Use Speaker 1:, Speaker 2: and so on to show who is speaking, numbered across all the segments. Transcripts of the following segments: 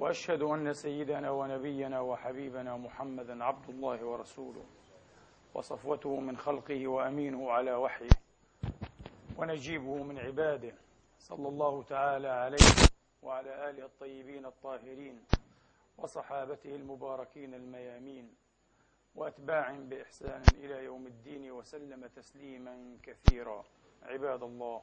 Speaker 1: وأشهد أن سيدنا ونبينا وحبيبنا محمدا عبد الله ورسوله وصفوته من خلقه وأمينه على وحيه ونجيبه من عباده. صلى الله تعالى عليه وعلى آله الطيبين الطاهرين وصحابته المباركين الميامين وأتباع بإحسان إلى يوم الدين وسلم تسليما كثيرا. عباد الله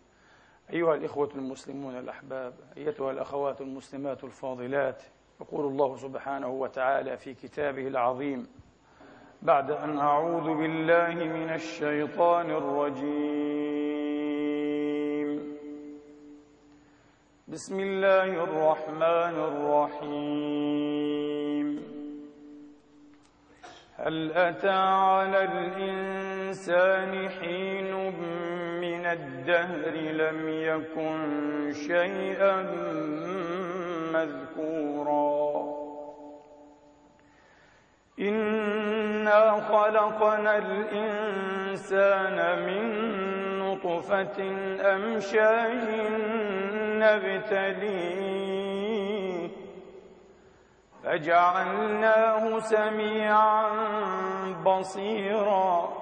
Speaker 1: أيها الإخوة المسلمون الأحباب أيتها الأخوات المسلمات الفاضلات يقول الله سبحانه وتعالى في كتابه العظيم بعد أن أعوذ بالله من الشيطان الرجيم. بسم الله الرحمن الرحيم. هل أتى على الإنسان حين الدهر لم يكن شيئا مذكورا. إنا خلقنا الإنسان من نطفة أمشاج نبتليه فجعلناه سميعا بصيرا.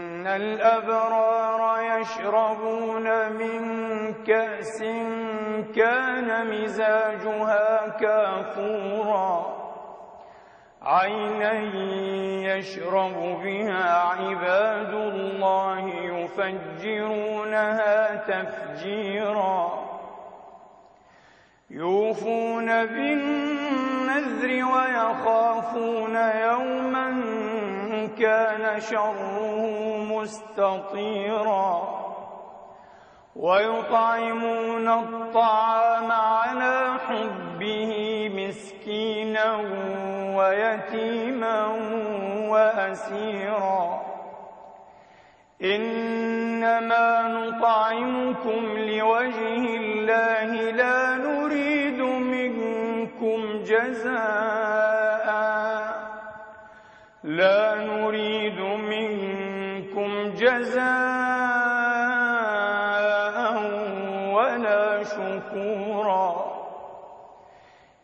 Speaker 1: الأبرار يشربون من كأس كان مزاجها كافورا عينا يشرب بها عباد الله يفجرونها تفجيرا يوفون بالنذر ويخافون يوما كان شره مستطيرا. ويطعمون الطعام على حبه مسكينا ويتيما وأسيرا. إنما نطعمكم لوجه الله لا نريد منكم جزاء.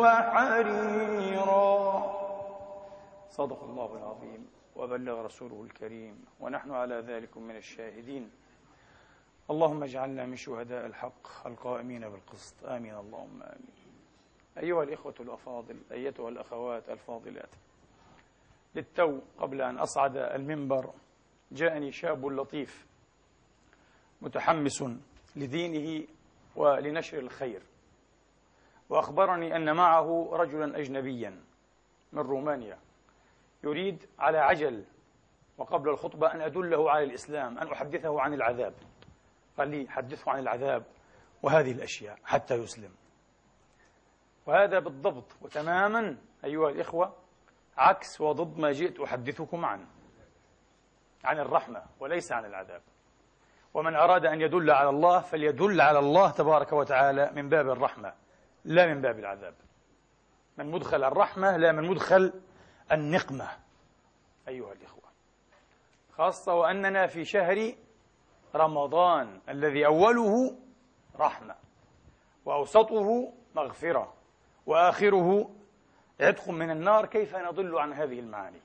Speaker 1: وحريرا. صدق الله العظيم وبلغ رسوله الكريم ونحن على ذلك من الشاهدين. اللهم اجعلنا من شهداء الحق القائمين بالقسط. آمين اللهم آمين. أيها الإخوة الأفاضل أيتها الأخوات الفاضلات للتو قبل أن أصعد المنبر جاءني شاب لطيف متحمس لدينه ولنشر الخير. وأخبرني أن معه رجلا أجنبيا من رومانيا. يريد على عجل وقبل الخطبة أن أدله على الإسلام أن أحدثه عن العذاب. قال لي حدثه عن العذاب وهذه الأشياء حتى يسلم. وهذا بالضبط. وتماما أيها الإخوة عكس وضد ما جئت أحدثكم عنه عن الرحمة وليس عن العذاب. ومن أراد أن يدل على الله فليدل على الله تبارك وتعالى من باب الرحمة. لا من باب العذاب. من مدخل الرحمة لا من مدخل النقمة. أيها الإخوة خاصة وأننا في شهر رمضان الذي أوله رحمة وأوسطه مغفرة وآخره عتق من النار. كيف نضل عن هذه المعاني؟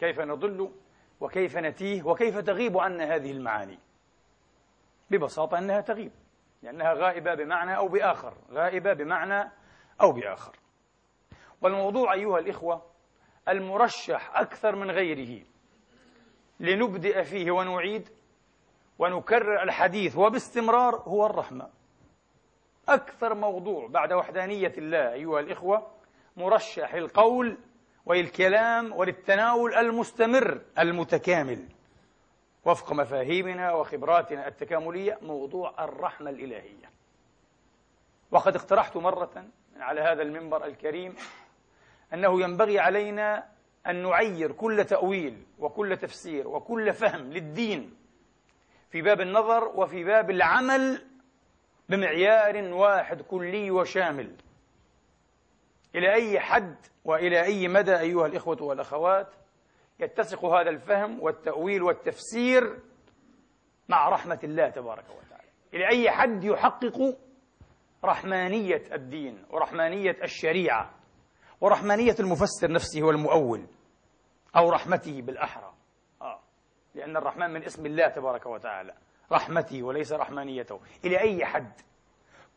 Speaker 1: كيف نضل وكيف نتيه؟ وكيف تغيب عنا هذه المعاني؟ ببساطة أنها تغيب. لأنها غائبة بمعنى أو بآخر. غائبة بمعنى أو بآخر. والموضوع أيها الإخوة المرشح أكثر من غيره. لنبدأ فيه ونعيد ونكرر الحديث وباستمرار هو الرحمة. أكثر موضوع بعد وحدانية الله أيها الإخوة مرشح القول والكلام وللتناول المستمر المتكامل. وفق مفاهيمنا وخبراتنا التكاملية موضوع الرحمة الإلهية. وقد اقترحت مرة على هذا المنبر الكريم أنه ينبغي علينا أن نعير كل تأويل وكل تفسير وكل فهم للدين في باب النظر وفي باب العمل بمعيار واحد كلي وشامل. إلى أي حد وإلى أي مدى أيها الإخوة والأخوات يتسق هذا الفهم والتأويل والتفسير مع رحمة الله تبارك وتعالى. إلى أي حد يحقق رحمانية الدين ورحمانية الشريعة ورحمانية المفسر نفسه والمؤول أو رحمته بالأحرى؟ آه. لأن الرحمن من اسم الله تبارك وتعالى. رحمته وليس رحمانيته. إلى أي حد؟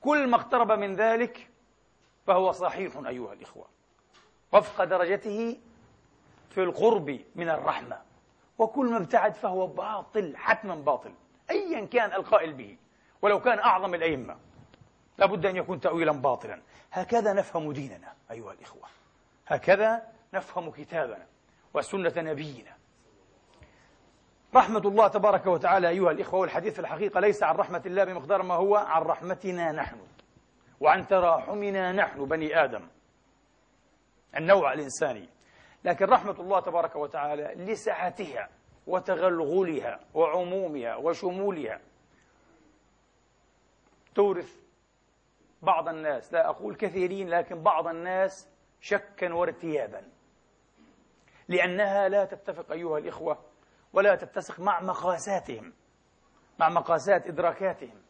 Speaker 1: كل ما اقترب من ذلك فهو صحيح أيها الإخوة. وفق درجته في القرب من الرحمة. وكل ما ابتعد فهو باطل حتما باطل. أيا كان القائل به. ولو كان أعظم الأئمة. لابد أن يكون تأويلا باطلا. هكذا نفهم ديننا أيها الإخوة. هكذا نفهم كتابنا وسنة نبينا. رحمة الله تبارك وتعالى أيها الإخوة والحديث في الحقيقة ليس عن رحمة الله بمقدار ما هو عن رحمتنا نحن. وعن تراحمنا نحن بني آدم. النوع الإنساني. لكن رحمة الله تبارك وتعالى لسعتها وتغلغلها وعمومها وشمولها تورث بعض الناس. لا أقول كثيرين لكن بعض الناس شكا وارتيابا. لأنها لا تتفق أيها الإخوة ولا تتسق مع مقاساتهم مع مقاسات إدراكاتهم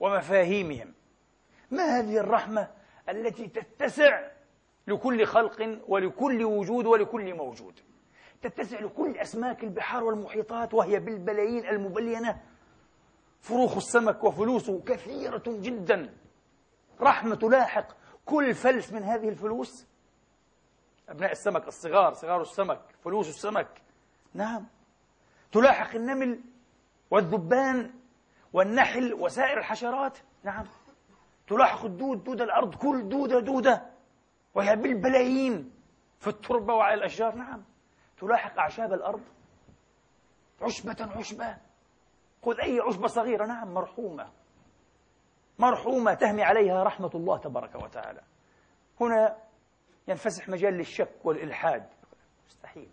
Speaker 1: ومفاهيمهم. ما هذه الرحمة التي تتسع لكل خلق ولكل وجود ولكل موجود. تتسع لكل أسماك البحار والمحيطات وهي بالبلايين المبلينة فروخ السمك وفلوسه كثيرة جدا. رحمة تلاحق كل فلس من هذه الفلوس. أبناء السمك الصغار صغار السمك فلوس السمك. نعم. تلاحق النمل والذبان والنحل وسائر الحشرات. نعم. تلاحق الدود دود الأرض كل دودة دودة. وهي بالبلايين في التربة وعلى الأشجار نعم. تلاحق أعشاب الأرض. عشبة عشبة. خذ أي عشبة صغيرة نعم مرحومة. مرحومة تهمي عليها رحمة الله تبارك وتعالى. هنا ينفسح مجال للشك والإلحاد. مستحيل.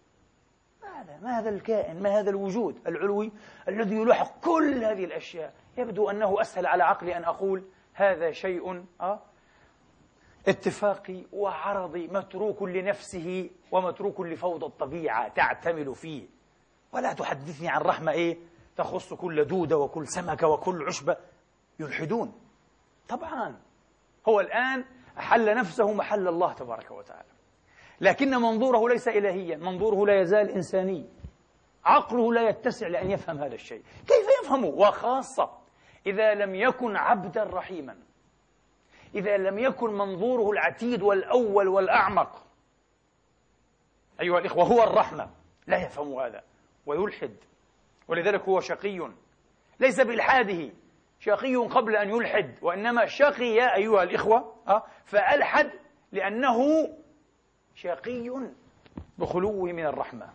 Speaker 1: ما هذا ما هذا الكائن؟ ما هذا الوجود العلوي الذي يلاحق كل هذه الأشياء؟ يبدو أنه أسهل على عقلي أن أقول هذا شيء أه اتفاقي وعرضي متروك لنفسه ومتروك لفوضى الطبيعة تعتمل فيه. ولا تحدثني عن رحمة إيه؟ تخص كل دودة وكل سمكة وكل عشبة يلحدون. طبعا هو الآن أحل نفسه محل الله تبارك وتعالى. لكن منظوره ليس إلهيا منظوره لا يزال إنساني. عقله لا يتسع لأن يفهم هذا الشيء. كيف يفهمه؟ وخاصة إذا لم يكن عبدا رحيما. إذا لم يكن منظوره العتيد والأول والأعمق. أيها الإخوة هو الرحمة. لا يفهم هذا. ويلحد. ولذلك هو شقي. ليس بإلحاده شقي قبل أن يلحد. وإنما شقي أيها الإخوة أه؟ فألحد لأنه شقي بخلوه من الرحمة.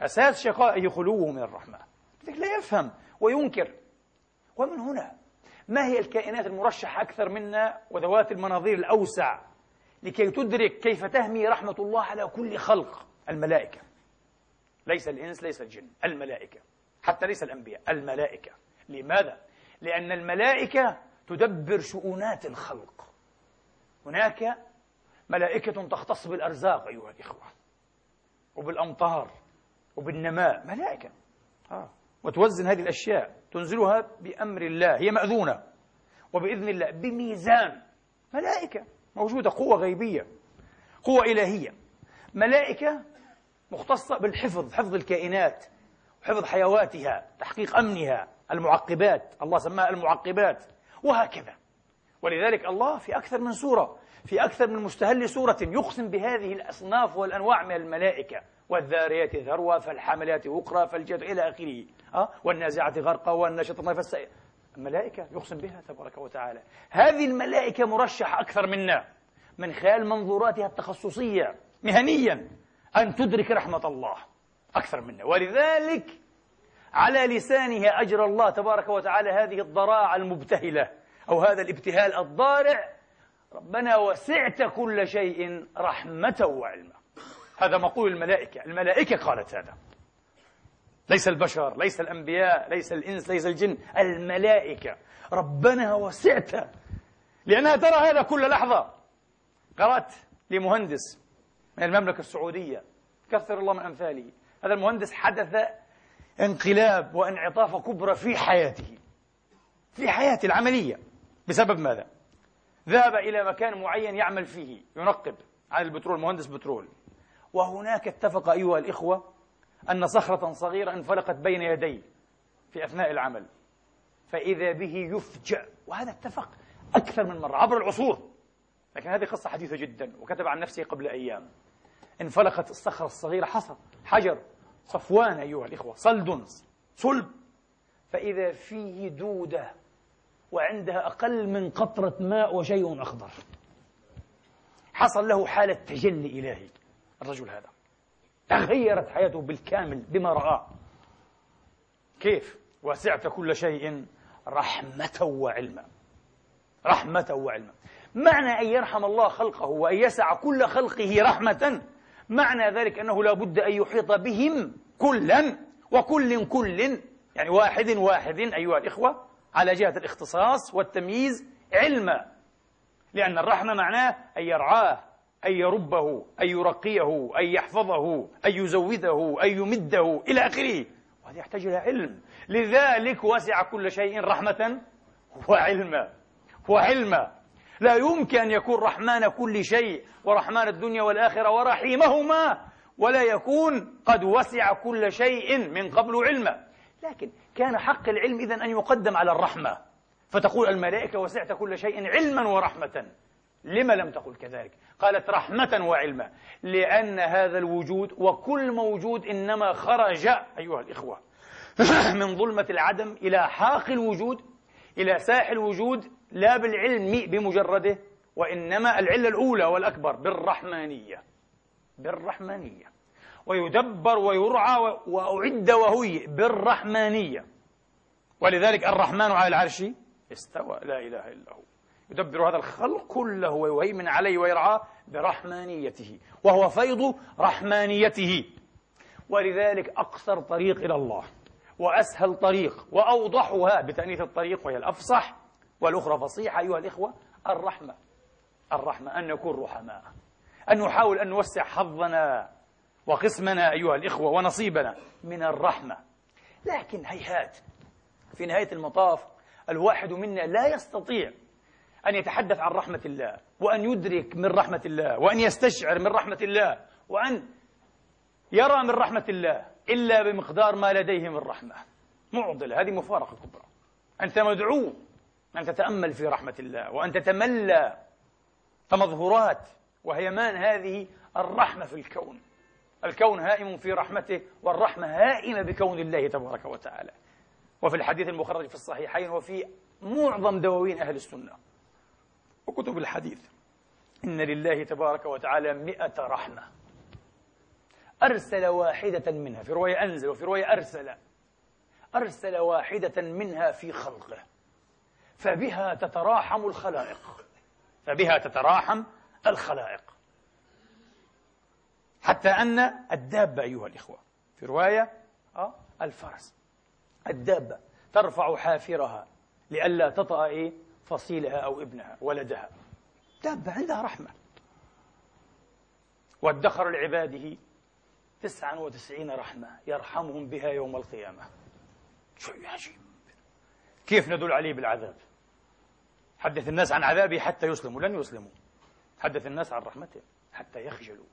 Speaker 1: أساس شقائه خلوه من الرحمة. لا يفهم وينكر. ومن هنا؟ ما هي الكائنات المرشحة أكثر منا وذوات المناظير الأوسع لكي تدرك كيف تهمي رحمة الله على كل خلق؟ الملائكة. ليس الإنس ليس الجن الملائكة. حتى ليس الأنبياء الملائكة. لماذا؟ لأن الملائكة تدبر شؤونات الخلق. هناك ملائكة تختص بالأرزاق أيها الإخوة وبالأمطار وبالنماء. ملائكة. آه. وتوزن هذه الأشياء. تنزلها بأمر الله هي مأذونة. وبإذن الله بميزان. ملائكة موجودة قوة غيبية قوة إلهية. ملائكة مختصة بالحفظ حفظ الكائنات وحفظ حيواتها تحقيق أمنها المعقبات. الله سماها المعقبات. وهكذا. ولذلك الله في أكثر من سورة في أكثر من مستهل سورة يقسم بهذه الأصناف والأنواع من الملائكة. والذاريات ذروة فالحاملات وقرا فالجد إلى آخره. أه؟ والنازعات غرقا والناشطة نفسا الملائكة يقسم بها تبارك وتعالى. هذه الملائكة مرشحة أكثر منا من خلال منظوراتها التخصصية مهنيا أن تدرك رحمة الله أكثر منا. ولذلك على لسانها أجر الله تبارك وتعالى هذه الضراعة المبتهلة أو هذا الابتهال الضارع. ربنا وسعت كل شيء رحمة وعلما. هذا مقول الملائكة. الملائكة قالت هذا. ليس البشر ليس الأنبياء ليس الإنس ليس الجن الملائكة. ربنا وسعت. لأنها ترى هذا كل لحظة. قرأت لمهندس من المملكة السعودية. كثر الله من أمثاله. هذا المهندس حدث انقلاب وانعطاف كبرى في حياته. في حياته العملية. بسبب ماذا؟ ذهب إلى مكان معين يعمل فيه ينقب عن البترول مهندس بترول. وهناك اتفق أيها الإخوة أن صخرة صغيرة انفلقت بين يديه في أثناء العمل فإذا به يفجأ وهذا اتفق أكثر من مرة عبر العصور. لكن هذه قصة حديثة جدا وكتب عن نفسه قبل أيام. انفلقت الصخرة الصغيرة حصى حجر صفوان أيها الإخوة صلد صلب. فإذا فيه دودة وعندها أقل من قطرة ماء وشيء أخضر. حصل له حالة تجلي إلهي الرجل هذا. تغيرت حياته بالكامل بما رآه كيف؟ وسعت كل شيء رحمة وعلما. رحمة وعلما. معنى أن يرحم الله خلقه وأن يسع كل خلقه رحمة معنى ذلك أنه لا بد أن يحيط بهم كلا وكل كل. يعني واحد واحد أيها الإخوة على جهة الاختصاص والتمييز علما. لأن الرحمة معناه أن يرعاه أن يربه أن يرقيه أن يحفظه أن يزوده أن يمده إلى آخره. وهذا يحتاج إلى علم. لذلك وسع كل شيء رحمة وعلما. وعلما. لا يمكن أن يكون رحمن كل شيء ورحمن الدنيا والآخرة ورحيمهما ولا يكون قد وسع كل شيء من قبل علما. لكن كان حق العلم إذن أن يقدم على الرحمة. فتقول الملائكة وسعت كل شيء علما ورحمة. لما لم تقل كذلك؟ قالت رحمة وعلما لأن هذا الوجود وكل موجود إنما خرج أيها الإخوة من ظلمة العدم إلى حاق الوجود إلى ساح الوجود لا بالعلم بمجرده وإنما العلة الأولى والأكبر بالرحمانية بالرحمانية. ويدبر ويرعى وأعد وهي بالرحمانية. ولذلك الرحمن على العرش استوى لا إله إلا هو. يدبر هذا الخلق كله ويهيمن عليه ويرعاه برحمانيته وهو فيض رحمانيته. ولذلك أقصر طريق إلى الله وأسهل طريق وأوضحها بتأنيث الطريق وهي الأفصح والأخرى فصيحة أيها الإخوة الرحمة. الرحمة أن نكون رحماء أن نحاول أن نوسع حظنا وقسمنا أيها الإخوة ونصيبنا من الرحمة. لكن هيهات في نهاية المطاف الواحد منا لا يستطيع أن يتحدث عن رحمة الله وأن يدرك من رحمة الله وأن يستشعر من رحمة الله وأن يرى من رحمة الله إلا بمقدار ما لديه من رحمة. معضلة هذه مفارقة كبرى. أنت مدعو أن تتأمل في رحمة الله وأن تتملى تمظهرات وهيمان هذه الرحمة في الكون. الكون هائم في رحمته والرحمة هائمة بكون الله تبارك وتعالى. وفي الحديث المخرج في الصحيحين وفي معظم دواوين أهل السنة. وكتب الحديث. إن لله تبارك وتعالى مئة رحمة. أرسل واحدة منها في رواية أنزل وفي رواية أرسل. أرسل واحدة منها في خلقه. فبها تتراحم الخلائق. فبها تتراحم الخلائق. حتى أن الدابة أيها الإخوة في رواية آه الفرس. الدابة ترفع حافرها لئلا تطأ إيه؟ فصيلها أو ابنها ولدها. دابة عندها رحمة. وادخر لعباده تسعا وتسعين رحمة يرحمهم بها يوم القيامة. شيء عجيب. كيف ندل عليه بالعذاب؟ حدث الناس عن عذابه حتى يسلموا. لن يسلموا. حدث الناس عن رحمته حتى يخجلوا.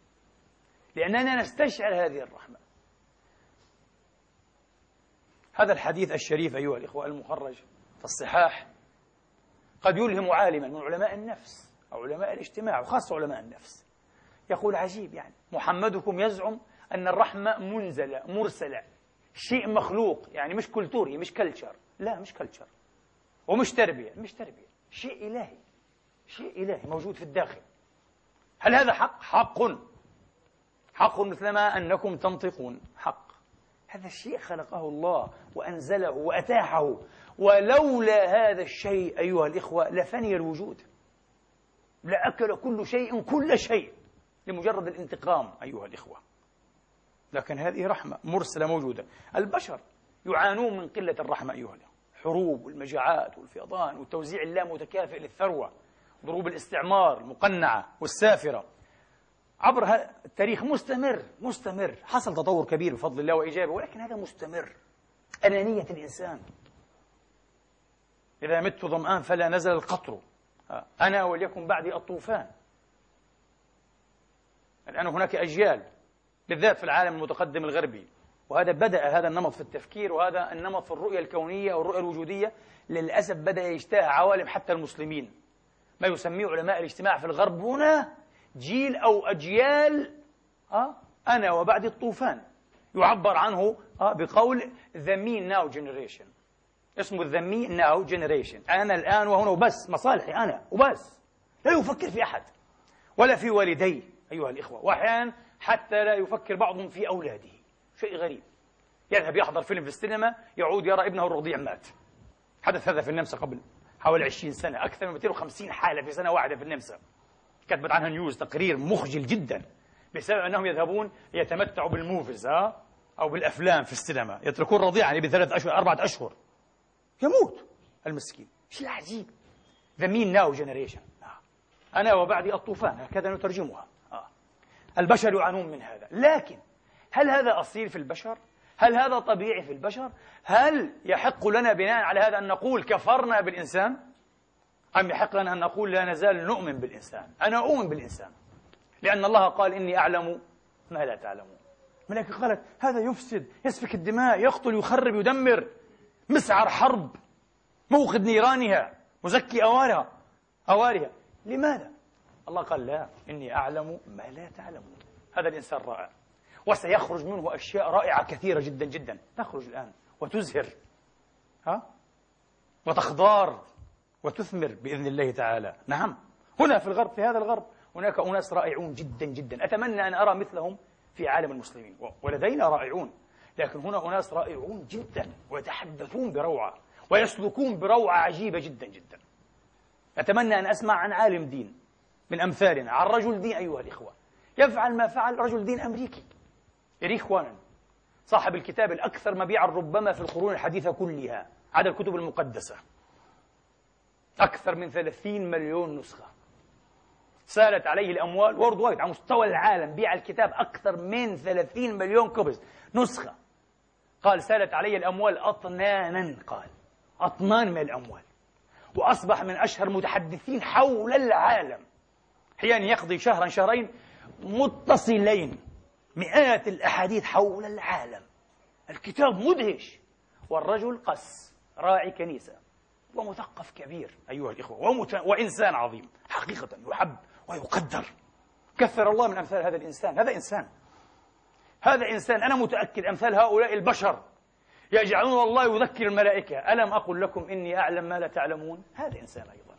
Speaker 1: لأننا نستشعر هذه الرحمة. هذا الحديث الشريف أيها الإخوة المخرج في الصحاح قد يلهم عالما من علماء النفس أو علماء الاجتماع وخاصة علماء النفس. يقول عجيب يعني محمدكم يزعم أن الرحمة منزلة مرسلة شيء مخلوق يعني مش كلتوري مش culture لا مش culture ومش تربية مش تربية. شيء إلهي شيء إلهي موجود في الداخل. هل هذا حق؟ حق. حق مثلما أنكم تنطقون. هذا الشيء خلقه الله وأنزله وأتاحه. ولولا هذا الشيء أيها الإخوة لفني الوجود. لأكل كل شيء كل شيء لمجرد الانتقام أيها الإخوة. لكن هذه رحمة مرسلة موجودة. البشر يعانون من قلة الرحمة أيها الإخوة. الحروب والمجاعات والفيضان والتوزيع اللامتكافئ للثروة. ضروب الاستعمار المقنعة والسافرة. عبر التاريخ مستمر مستمر. حصل تطور كبير بفضل الله وإيجابه ولكن هذا مستمر. أنانية الإنسان. إذا مت ظمآن فلا نزل القطر. أنا وليكن بعدي الطوفان. الآن هناك أجيال بالذات في العالم المتقدم الغربي. وهذا بدأ هذا النمط في التفكير وهذا النمط في الرؤية الكونية أو الرؤية الوجودية. للأسف بدأ يجتاح عوالم حتى المسلمين. ما يسميه علماء الاجتماع في الغرب هنا جيل أو أجيال أه؟ أنا وبعد الطوفان. يعبر عنه أه؟ بقول the me now generation اسمه the me now generation أنا الآن وهنا وبس مصالحي أنا وبس. لا يفكر في أحد ولا في والديه أيها الإخوة. وأحيانا حتى لا يفكر بعضهم في أولاده. شيء غريب. يذهب يحضر فيلم في السينما يعود يرى ابنه الرضيع مات. حدث هذا في النمسا قبل حوالي 20 سنة أكثر من 250 حالة في سنة واحدة في النمسا. كتبت عنها نيوز تقرير مخجل جدا بسبب أنهم يذهبون يتمتعوا بالموفيز ها أو بالأفلام في السينما يتركون رضيعا يعني بثلاث أشهر أربعة أشهر يموت المسكين شيء عجيب The mean now generation أنا وبعدي الطوفان هكذا نترجمها آه. البشر يعانون من هذا لكن هل هذا أصيل في البشر؟ هل هذا طبيعي في البشر؟ هل يحق لنا بناء على هذا أن نقول كفرنا بالإنسان؟ أم يحق لنا أن نقول لا نزال نؤمن بالإنسان؟ أنا أؤمن بالإنسان. لأن الله قال إني أعلم ما لا تعلمون. الملائكة قالت هذا يفسد يسفك الدماء يقتل يخرب يدمر. مسعر حرب. موقد نيرانها مزكي أوارها. أوارها. لماذا؟ الله قال لا إني أعلم ما لا تعلمون. هذا الإنسان رائع. وسيخرج منه أشياء رائعة كثيرة جدا جدا. تخرج الآن وتزهر. ها؟ وتخضار. وتثمر بإذن الله تعالى. نعم. هنا في الغرب في هذا الغرب هناك أناس رائعون جدا جدا. أتمنى أن أرى مثلهم في عالم المسلمين. ولدينا رائعون. لكن هنا أناس رائعون جدا ويتحدثون بروعة ويسلكون بروعة عجيبة جدا جدا. أتمنى أن أسمع عن عالم دين من أمثالنا عن رجل دين أيها الإخوة. يفعل ما فعل رجل دين أمريكي. إريخ وانن صاحب الكتاب الأكثر مبيعا ربما في القرون الحديثة كلها عدا الكتب المقدسة. أكثر من 30 مليون نسخة. سألت عليه الأموال وورد وايد على مستوى العالم بيع الكتاب أكثر من 30 مليون قبض نسخة. قال سألت علي الأموال أطنانا قال. أطنان من الأموال. وأصبح من أشهر متحدثين حول العالم. أحيانا يقضي شهرا شهرين متصلين مئات الأحاديث حول العالم. الكتاب مدهش. والرجل قس راعي كنيسة. ومثقف كبير أيها الإخوة ومت... وإنسان عظيم حقيقة يحب ويقدر. كثر الله من أمثال هذا الإنسان هذا إنسان. هذا إنسان أنا متأكد أمثال هؤلاء البشر يجعلون الله يذكر الملائكة. ألم أقل لكم إني أعلم ما لا تعلمون؟ هذا إنسان أيضا.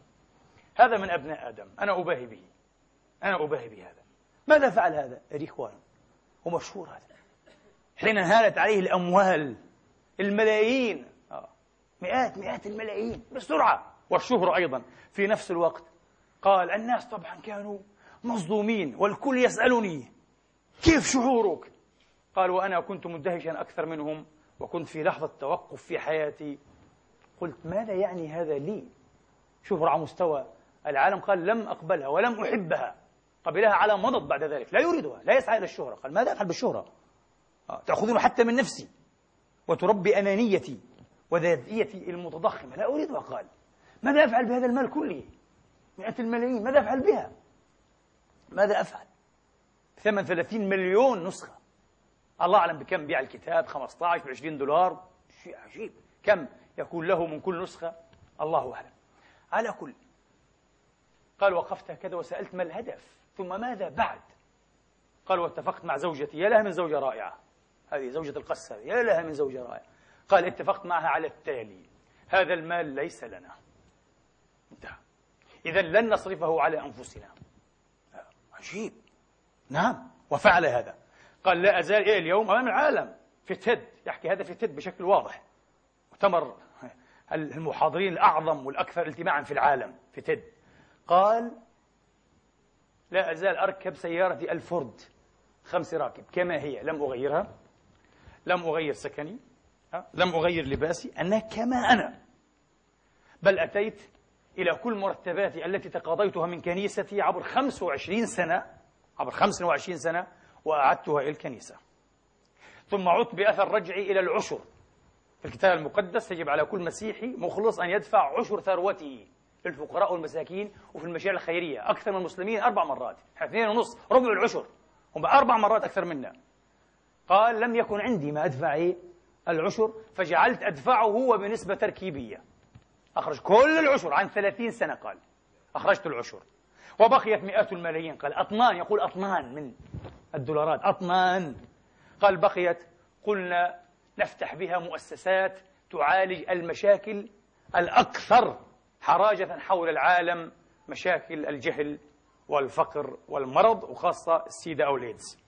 Speaker 1: هذا من أبناء آدم. أنا أباهي به. أنا أباهي بهذا. ماذا فعل هذا؟ ريخوان ومشهور هذا. حين انهالت عليه الأموال الملايين. مئات مئات الملايين بسرعة. والشهرة أيضا. في نفس الوقت قال الناس طبعا كانوا مصدومين والكل يسألني كيف شعورك؟ قال وأنا كنت مندهشا أكثر منهم وكنت في لحظة توقف في حياتي. قلت ماذا يعني هذا لي؟ شهرة على مستوى العالم. قال لم أقبلها ولم أحبها. قبلها على مضض بعد ذلك. لا يريدها لا يسعى إلى الشهرة. قال ماذا أفعل بالشهرة؟ آه، تأخذون حتى من نفسي وتربي أنانيتي. وذاتيتي المتضخمة لا أريدها قال ماذا أفعل بهذا المال كله؟ مئة الملايين ماذا أفعل بها؟ ماذا أفعل؟ ثمن 30 مليون نسخة. الله أعلم بكم بيع الكتاب 15 ب 20 دولار. شيء عجيب. كم يكون له من كل نسخة؟ الله أعلم. على كل. قال وقفت هكذا وسألت ما الهدف ثم ماذا بعد؟ قال واتفقت مع زوجتي يا لها من زوجة رائعة. هذه زوجة القصة يا لها من زوجة رائعة. قال اتفقت معها على التالي. هذا المال ليس لنا. انتهى. إذا لن نصرفه على أنفسنا. عجيب. نعم. وفعل هذا. قال لا أزال إيه اليوم أمام العالم. في تيد يحكي هذا في تيد بشكل واضح. مؤتمر المحاضرين الأعظم والأكثر التماعا في العالم. في تيد قال لا أزال أركب سيارتي الفورد. خمس راكب. كما هي. لم أغيرها. لم أغير سكني. لم أغير لباسي أنا كما أنا. بل أتيت إلى كل مرتباتي التي تقاضيتها من كنيستي عبر 25 سنة عبر 25 سنة وأعدتها إلى الكنيسة. ثم عدت بأثر رجعي إلى العشر. في الكتاب المقدس يجب على كل مسيحي مخلص أن يدفع عشر ثروته للفقراء والمساكين وفي المشاريع الخيرية أكثر من المسلمين أربع مرات اثنين ونص ربع العشر هم أربع مرات أكثر منا. قال لم يكن عندي ما أدفع؟ العشر فجعلت أدفعه وبنسبة تركيبية. أخرج كل العشر عن ثلاثين سنة قال. أخرجت العشر. وبقيت مئات الملايين قال. أطنان يقول أطنان من الدولارات. أطنان. قال بقيت. قلنا نفتح بها مؤسسات تعالج المشاكل الأكثر حراجة حول العالم مشاكل الجهل والفقر والمرض وخاصة السيدا أو الإيدز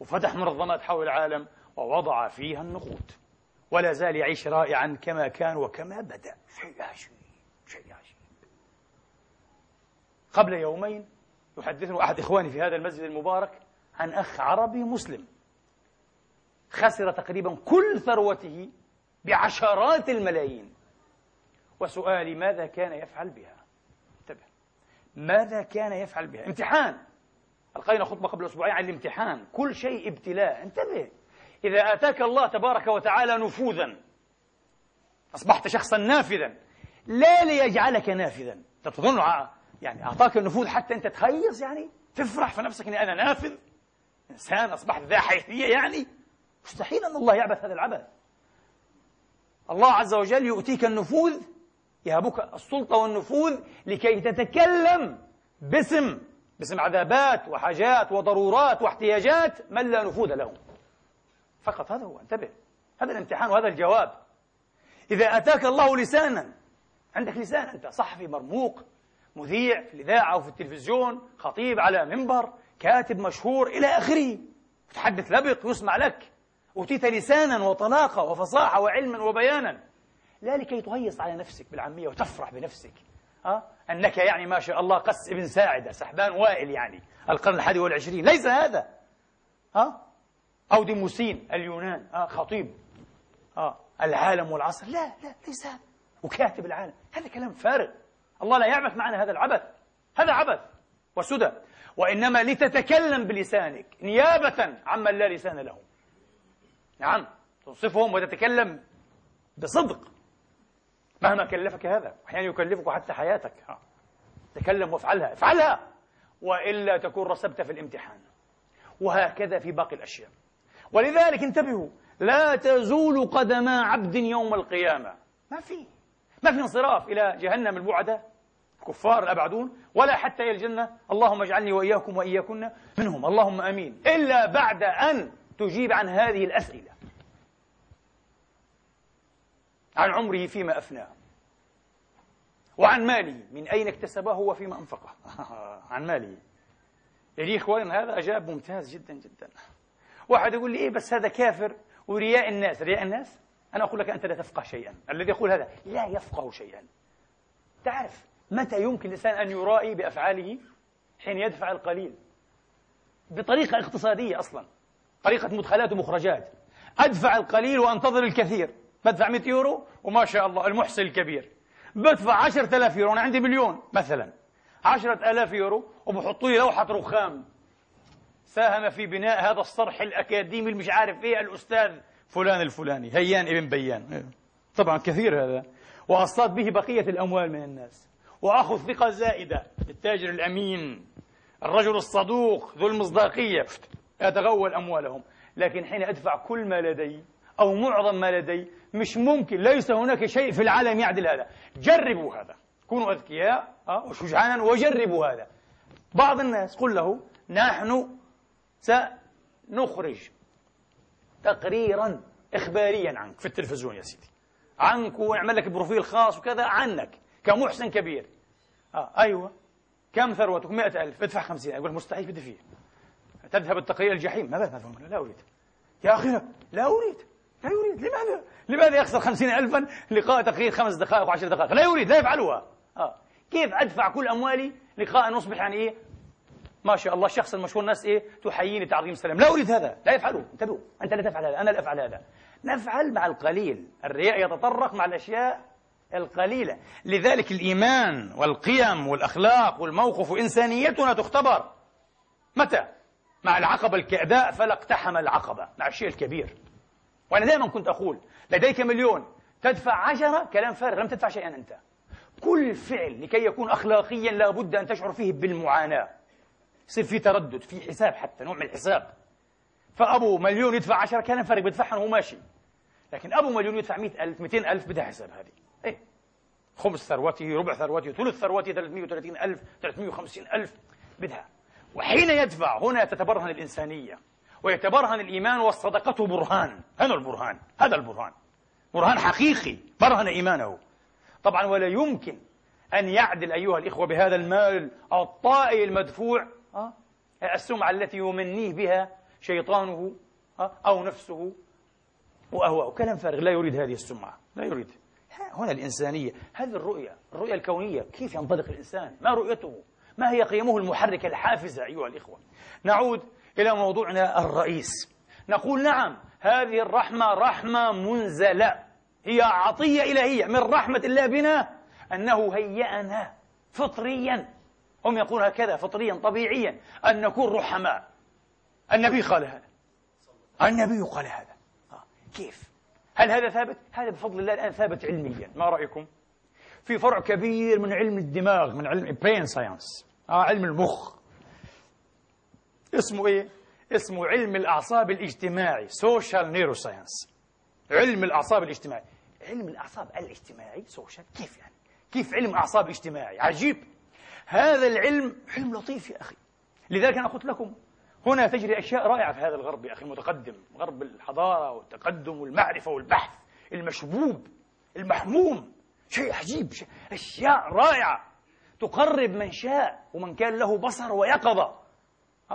Speaker 1: وفتح منظمات حول العالم ووضع فيها النقود. ولا زال يعيش رائعا كما كان وكما بدأ. شيء عجيب شيء عجيب قبل يومين يحدثنا أحد إخواني في هذا المسجد المبارك عن أخ عربي مسلم. خسر تقريبا كل ثروته بعشرات الملايين. وسؤالي ماذا كان يفعل بها؟ انتبه. ماذا كان يفعل بها؟ امتحان. ألقينا خطبة قبل أسبوعين عن الامتحان. كل شيء ابتلاء. انتبه. إذا آتاك الله تبارك وتعالى نفوذا أصبحت شخصا نافذا لا ليجعلك نافذا. تظن يعني أعطاك النفوذ حتى أنت تهيص يعني؟ تفرح في نفسك أني أنا نافذ؟ إنسان أصبحت ذا حيثية يعني؟ مستحيل أن الله يعبث هذا العبث. الله عز وجل يؤتيك النفوذ يهبك السلطة والنفوذ لكي تتكلم باسم باسم عذابات وحاجات وضرورات واحتياجات من لا نفوذ له. فقط هذا هو انتبه. هذا الامتحان وهذا الجواب. إذا أتاك الله لسانا عندك لسان أنت صحفي مرموق مذيع في الإذاعة أو في التلفزيون خطيب على منبر كاتب مشهور إلى آخره. تحدث لبق يسمع لك. أوتيت لسانا وطلاقة وفصاحة وعلما وبيانا. لا لكي تهيص على نفسك بالعامية وتفرح بنفسك. أه؟ أنك يعني ما شاء الله قس ابن ساعدة سحبان وائل يعني. القرن الحادي والعشرين. ليس هذا. أه؟ أو ديموسين اليونان أه؟ خطيب أه؟ العالم والعصر. لا لا ليس. هذا وكاتب العالم. هذا كلام فارغ. الله لا يعبث معنا هذا العبث. هذا عبث وسدى. وإنما لتتكلم بلسانك نيابة عمن لا لسان له. نعم تنصفهم وتتكلم بصدق. مهما كلفك هذا أحيانا يكلفك حتى حياتك. ها. تكلم وافعلها. افعلها. وإلا تكون رسبت في الامتحان. وهكذا في باقي الأشياء. ولذلك انتبهوا لا تزول قدم عبد يوم القيامة. ما في ما في انصراف إلى جهنم البعدة. الكفار الأبعدون ولا حتى إلى الجنة. اللهم اجعلني وإياكم وإياكن منهم. اللهم أمين. إلا بعد أن تجيب عن هذه الأسئلة. عن عمره فيما أفناه وعن ماله. من أين اكتسبه وفيما أنفقه. عن ماله. يعني إخوان هذا أجاب ممتاز جدا جدا. واحد يقول لي إيه بس هذا كافر. ورياء الناس. رياء الناس؟ أنا أقول لك أنت لا تفقه شيئا. الذي يقول هذا لا يفقه شيئا. تعرف متى يمكن الإنسان أن يرائي بأفعاله؟ حين يدفع القليل. بطريقة اقتصادية أصلا. طريقة مدخلات ومخرجات. أدفع القليل وأنتظر الكثير. بدفع 100 يورو وما شاء الله المحسن الكبير. بدفع 10000 يورو أنا عندي مليون مثلا. 10000 يورو وبحطوا لي لوحة رخام. ساهم في بناء هذا الصرح الأكاديمي المش عارف إيه الأستاذ فلان الفلاني هيان ابن بيان. طبعا كثير هذا. وأصطاد به بقية الأموال من الناس. وأخذ ثقة زائدة. للتاجر الأمين الرجل الصدوق ذو المصداقية. أتغول أموالهم. لكن حين أدفع كل ما لدي أو معظم ما لدي مش ممكن. ليس هناك شيء في العالم يعدل هذا. جربوا هذا. كونوا أذكياء أه؟ وشجعانا وجربوا هذا. بعض الناس قل له نحن سنخرج تقريرا إخباريا عنك في التلفزيون يا سيدي. عنك ونعمل لك بروفيل خاص وكذا عنك كمحسن كبير. آه أيوة. كم ثروتك؟ مئة ألف. ادفع خمسين. أقول مستحيل بدي فيه تذهب التقرير الجحيم. ماذا تفهم لا أريد. يا أخي لا. أريد. لا يريد لماذا؟ لماذا يخسر خمسين ألفا لقاء تقرير خمس دقائق وعشر دقائق؟ لا يريد لا يفعلها. آه. كيف أدفع كل أموالي لقاء نصبح يعني إيه؟ ما شاء الله الشخص المشهور الناس إيه؟ تحييني تعظيم السلام. لا أريد هذا. لا يفعله. انتبهوا. أنت لا تفعل هذا. أنا لا أفعل هذا. نفعل مع القليل. الرياء يتطرق مع الأشياء القليلة. لذلك الإيمان والقيم والأخلاق والموقف وإنسانيتنا تختبر. متى؟ مع العقبة الكأداء فلا اقتحم العقبة مع الشيء الكبير. وأنا دائما كنت أقول لديك مليون. تدفع عشرة كلام فارغ. لم تدفع شيئا أنت. كل فعل لكي يكون أخلاقيا لا بد أن تشعر فيه بالمعاناة. يصير في تردد في حساب حتى نوع من الحساب. فأبو مليون يدفع عشرة كلام فارغ بدفعها وهو ماشي لكن أبو مليون يدفع مئة ألف مئتين ألف بدها حساب هذه. إيه؟ خمس ثروته ربع ثروته ثلث ثروته 330 ألف 350 ألف بدها. وحين يدفع هنا تتبرهن الإنسانية ويتبرهن الإيمان والصدقة برهان. هنا البرهان هذا البرهان. برهان حقيقي برهن إيمانه. طبعا ولا يمكن أن يعدل أيها الإخوة بهذا المال الطائي المدفوع آه، السمعة التي يمنيه بها شيطانه آه، أو نفسه وأهواءه كلام فارغ لا يريد هذه السمعة لا يريد. هنا الإنسانية هذه الرؤية الرؤية الكونية كيف ينطلق الإنسان؟ ما رؤيته؟ ما هي قيمه المحركة الحافزة أيها الإخوة؟ نعود إلى موضوعنا الرئيس. نقول نعم هذه الرحمة رحمة منزلة هي عطية إلهية من رحمة الله بنا أنه هيأنا فطريا. هم يقولون هكذا فطريا طبيعيا أن نكون رحماء النبي قال هذا النبي قال هذا آه. كيف هل هذا ثابت؟ هذا بفضل الله الآن ثابت علميا ما رأيكم؟ في فرع كبير من علم الدماغ من علم ال brain science آه علم المخ اسمه إيه؟ اسمه علم الأعصاب الاجتماعي social neuroscience علم الأعصاب الاجتماعي علم الأعصاب الاجتماعي social كيف يعني؟ كيف علم أعصاب اجتماعي؟ عجيب هذا العلم علم لطيف يا أخي. لذلك أنا قلت لكم هنا تجري أشياء رائعة في هذا الغرب يا أخي المتقدم غرب الحضارة والتقدم والمعرفة والبحث المشبوب المحموم شيء عجيب شيء أشياء رائعة. تقرب من شاء ومن كان له بصر ويقظة.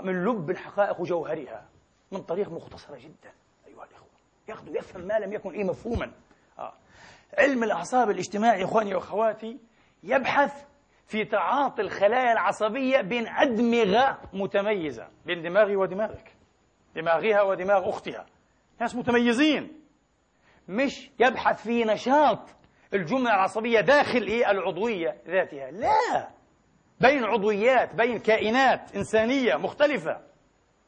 Speaker 1: من لب الحقائق وجوهرها من طريق مختصرة جدا أيها الإخوة. ياخذ يفهم ما لم يكن إيه مفهوما. آه. علم الأعصاب الاجتماعي إخواني وأخواتي يبحث في تعاطي الخلايا العصبية بين أدمغة متميزة بين دماغي ودماغك دماغها ودماغ أختها. ناس متميزين. مش يبحث في نشاط الجملة العصبية داخل إيه؟ العضوية ذاتها. لا. بين عضويات بين كائنات إنسانية مختلفة.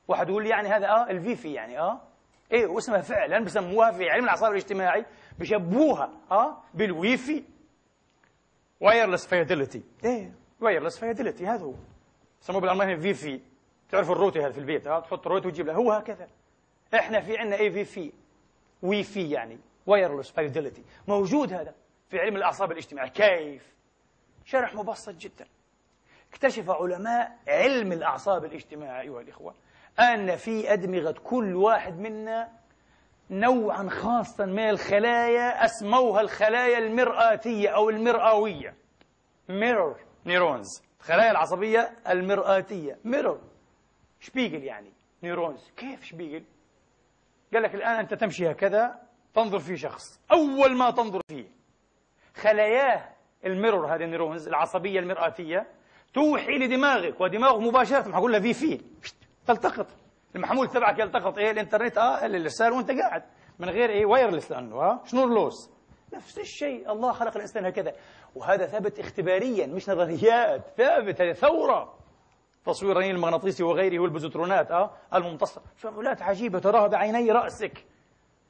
Speaker 1: واحد يقول لي يعني هذا آه الفيفي يعني آه. إيه واسمها فعلا بسموها في علم الأعصاب الاجتماعي بشبهوها آه بال WiFi wireless fidelity إيه. wireless fidelity هذا هو. سموه بالالماني في في تعرف الراوتر هذا في البيت ها تحط الراوتر وتجيب له هو هكذا. إحنا في عندنا اي WiFi WiFi يعني wireless fidelity موجود هذا في علم الأعصاب الاجتماعي كيف؟ شرح مبسط جدا. اكتشف علماء علم الأعصاب الاجتماعي ايها الاخوه أن في أدمغة كل واحد منا نوعا خاصا من الخلايا أسموها الخلايا المرآتية أو المرآوية. mirror neurons الخلايا العصبية المرآتية. mirror Spiegel يعني. neurons كيف Spiegel؟ قال لك الآن أنت تمشي هكذا تنظر في شخص. أول ما تنظر فيه خلاياه ال mirror هذه ال neurons العصبية المرآتية توحي لدماغك ودماغه مباشرة ما حقول لها في في تلتقط. المحمول تبعك يلتقط إيه؟ الإنترنت. آه الإرسال وأنت قاعد. من غير إيه؟ wireless لأنه آه schnurlos نفس الشيء. الله خلق الإنسان هكذا. وهذا ثابت اختباريا مش نظريات. ثابت. هذه ثورة. تصوير الرنين المغناطيسي وغيره والبزوترونات آه الممتصه شغلات عجيبة. تراها بعيني رأسك.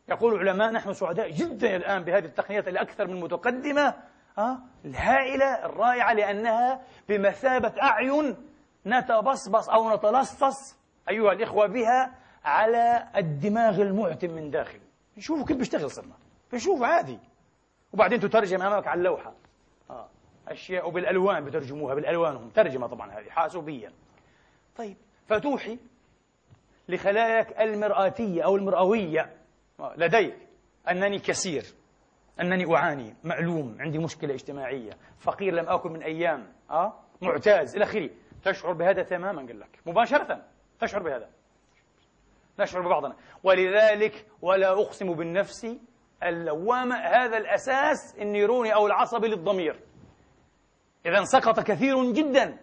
Speaker 1: يقول العلماء نحن سعداء جدا الآن بهذه التقنيات الأكثر من متقدمة آه الهائلة الرائعة لأنها بمثابة أعين نتبصبص أو نتلصص أيها الإخوة بها على الدماغ المعتم من داخل. نشوفوا كيف بيشتغل صرنا. بنشوف عادي. وبعدين تترجم امامك على اللوحة. آه. أشياء بالالوان بترجموها بالالوانهم ترجمة طبعا هذه حاسوبيا. طيب فتوحي لخلاياك المرآتية أو المرئوية آه، لديك أنني كثير أنني أعاني. معلوم عندي مشكلة اجتماعية. فقير لم آكل من أيام. أه؟ معتاز. إلى آخره. تشعر بهذا تماما قال لك. مباشرة. تشعر بهذا. نشعر ببعضنا. ولذلك ولا أقسم بالنفس اللوامة هذا الأساس النيروني أو العصبي للضمير. إذا سقط كثير جدا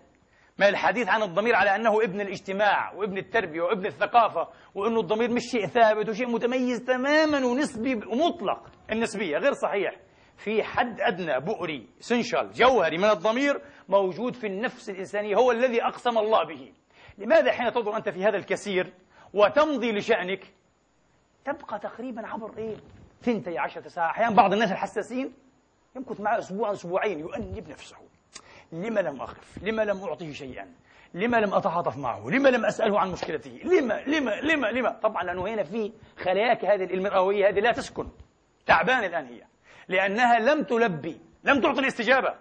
Speaker 1: من الحديث عن الضمير على أنه ابن الاجتماع وابن التربية وابن الثقافة وأنه الضمير مش شيء ثابت وشيء متميز تماما ونسبي ومطلق النسبية غير صحيح. في حد أدنى بؤري سنشال جوهري من الضمير موجود في النفس الإنسانية هو الذي أقسم الله به. لماذا حين تنظر أنت في هذا الكثير وتمضي لشأنك؟ تبقى تقريبا عبر إيه؟ ثنتي عشرة ساعة. أحيانا بعض الناس الحساسين يمكث معه أسبوع أسبوعين يؤنب نفسه. لما لم أخف؟ لما لم أعطيه شيئا؟ لما لم أتعاطف معه؟ لما لم أسأله عن مشكلته؟ لما لما لما لما؟ طبعا لأنه هنا في خلاياك هذه المرئوية هذه لا تسكن. تعبان الآن هي. لأنها لم تلبي لم تعطي الاستجابة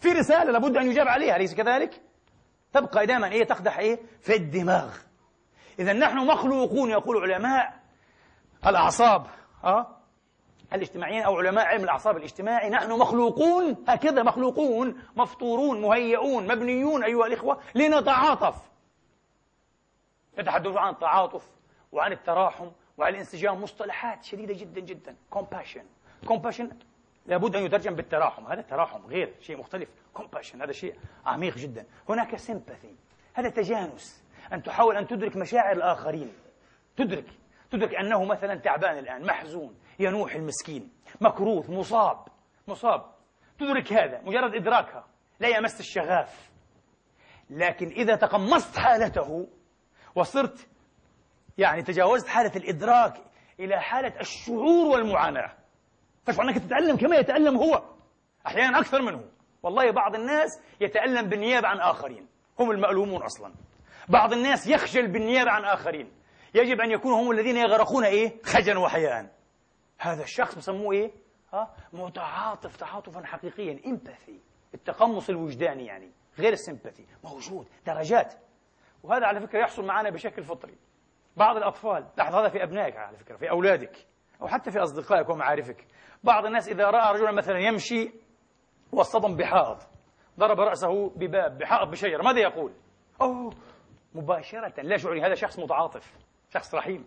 Speaker 1: في رسالة لابد أن يجاب عليها أليس كذلك؟ تبقى دائما إيه؟ تقدح إيه؟ في الدماغ. إذا نحن مخلوقون يقول علماء الأعصاب أه؟ الاجتماعيين أو علماء علم الأعصاب الاجتماعي نحن مخلوقون هكذا مخلوقون مفطورون مهيئون مبنيون أيها الإخوة لنتعاطف. يتحدثون عن التعاطف وعن التراحم وعن الانسجام مصطلحات شديدة جدا جدا. Compassion. Compassion لابد أن يترجم بالتراحم. هذا تراحم غير شيء مختلف. Compassion هذا شيء عميق جدا. هناك sympathy. هذا تجانس. أن تحاول أن تدرك مشاعر الآخرين. تدرك. تدرك أنه مثلا تعبان الآن محزون ينوح المسكين مكروث مصاب. مصاب. تدرك هذا مجرد إدراكها. لا يمس الشغاف. لكن إذا تقمصت حالته وصرت يعني تجاوزت حالة الإدراك إلى حالة الشعور والمعاناة تشعر أنك تتألم كما يتألم هو. أحيانا أكثر منه والله بعض الناس يتألم بالنيابة عن آخرين. هم المألومون أصلا. بعض الناس يخجل بالنيابة عن آخرين. يجب أن يكونوا هم الذين يغرقون إيه؟ خجلا وحياء. هذا الشخص بسموه إيه؟ ها؟ متعاطف تعاطفا حقيقيا. إمباثي. التقمص الوجداني يعني. غير السمباثي. موجود. درجات. وهذا على فكرة يحصل معنا بشكل فطري. بعض الأطفال. لاحظ هذا في أبنائك على فكرة. في أولادك. أو حتى في أصدقائك ومعارفك. بعض الناس إذا رأى رجلا مثلا يمشي واصطدم بحائط ضرب رأسه بباب بحائط بشجرة ماذا يقول؟ أوه مباشرة لا شعوري هذا شخص متعاطف شخص رحيم.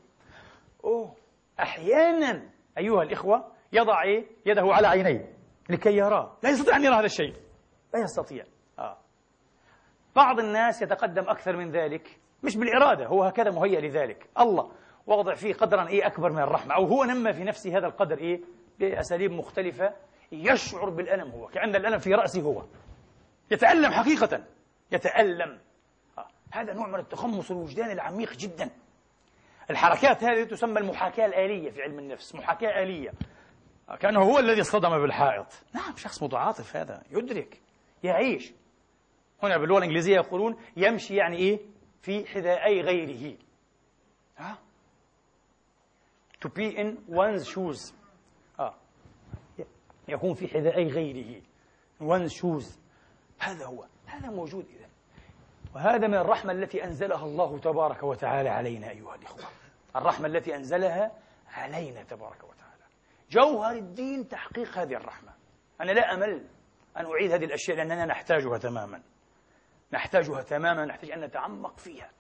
Speaker 1: أوه أحيانا أيها الإخوة يضع إيه؟ يده على عينيه لكي يراه. لا يستطيع أن يرى هذا الشيء. لا يستطيع. آه. بعض الناس يتقدم أكثر من ذلك مش بالإرادة هو هكذا مهيأ لذلك. الله. وضع فيه قدرا إيه أكبر من الرحمة. أو هو نمى في نفسه هذا القدر إيه بأساليب مختلفة يشعر بالألم هو كأن الألم في رأسه هو. يتألم حقيقة يتألم. آه. هذا نوع من التخمص الوجداني العميق جدا. الحركات هذه تسمى المحاكاة الآلية في علم النفس محاكاة آلية. كأنه هو الذي اصطدم بالحائط. نعم شخص متعاطف هذا يدرك يعيش. هنا باللغة الإنجليزية يقولون يمشي يعني إيه؟ في حذائي غيره. ها to be in one's shoes. آه. يكون في حذائي غيره. One's shoes. هذا هو. هذا موجود إذا وهذا من الرحمة التي أنزلها الله تبارك وتعالى علينا أيها الإخوة. الرحمة التي أنزلها علينا تبارك وتعالى. جوهر الدين تحقيق هذه الرحمة. أنا لا أمل أن أعيد هذه الأشياء لأننا نحتاجها تماما. نحتاجها تماما نحتاج أن نتعمق فيها.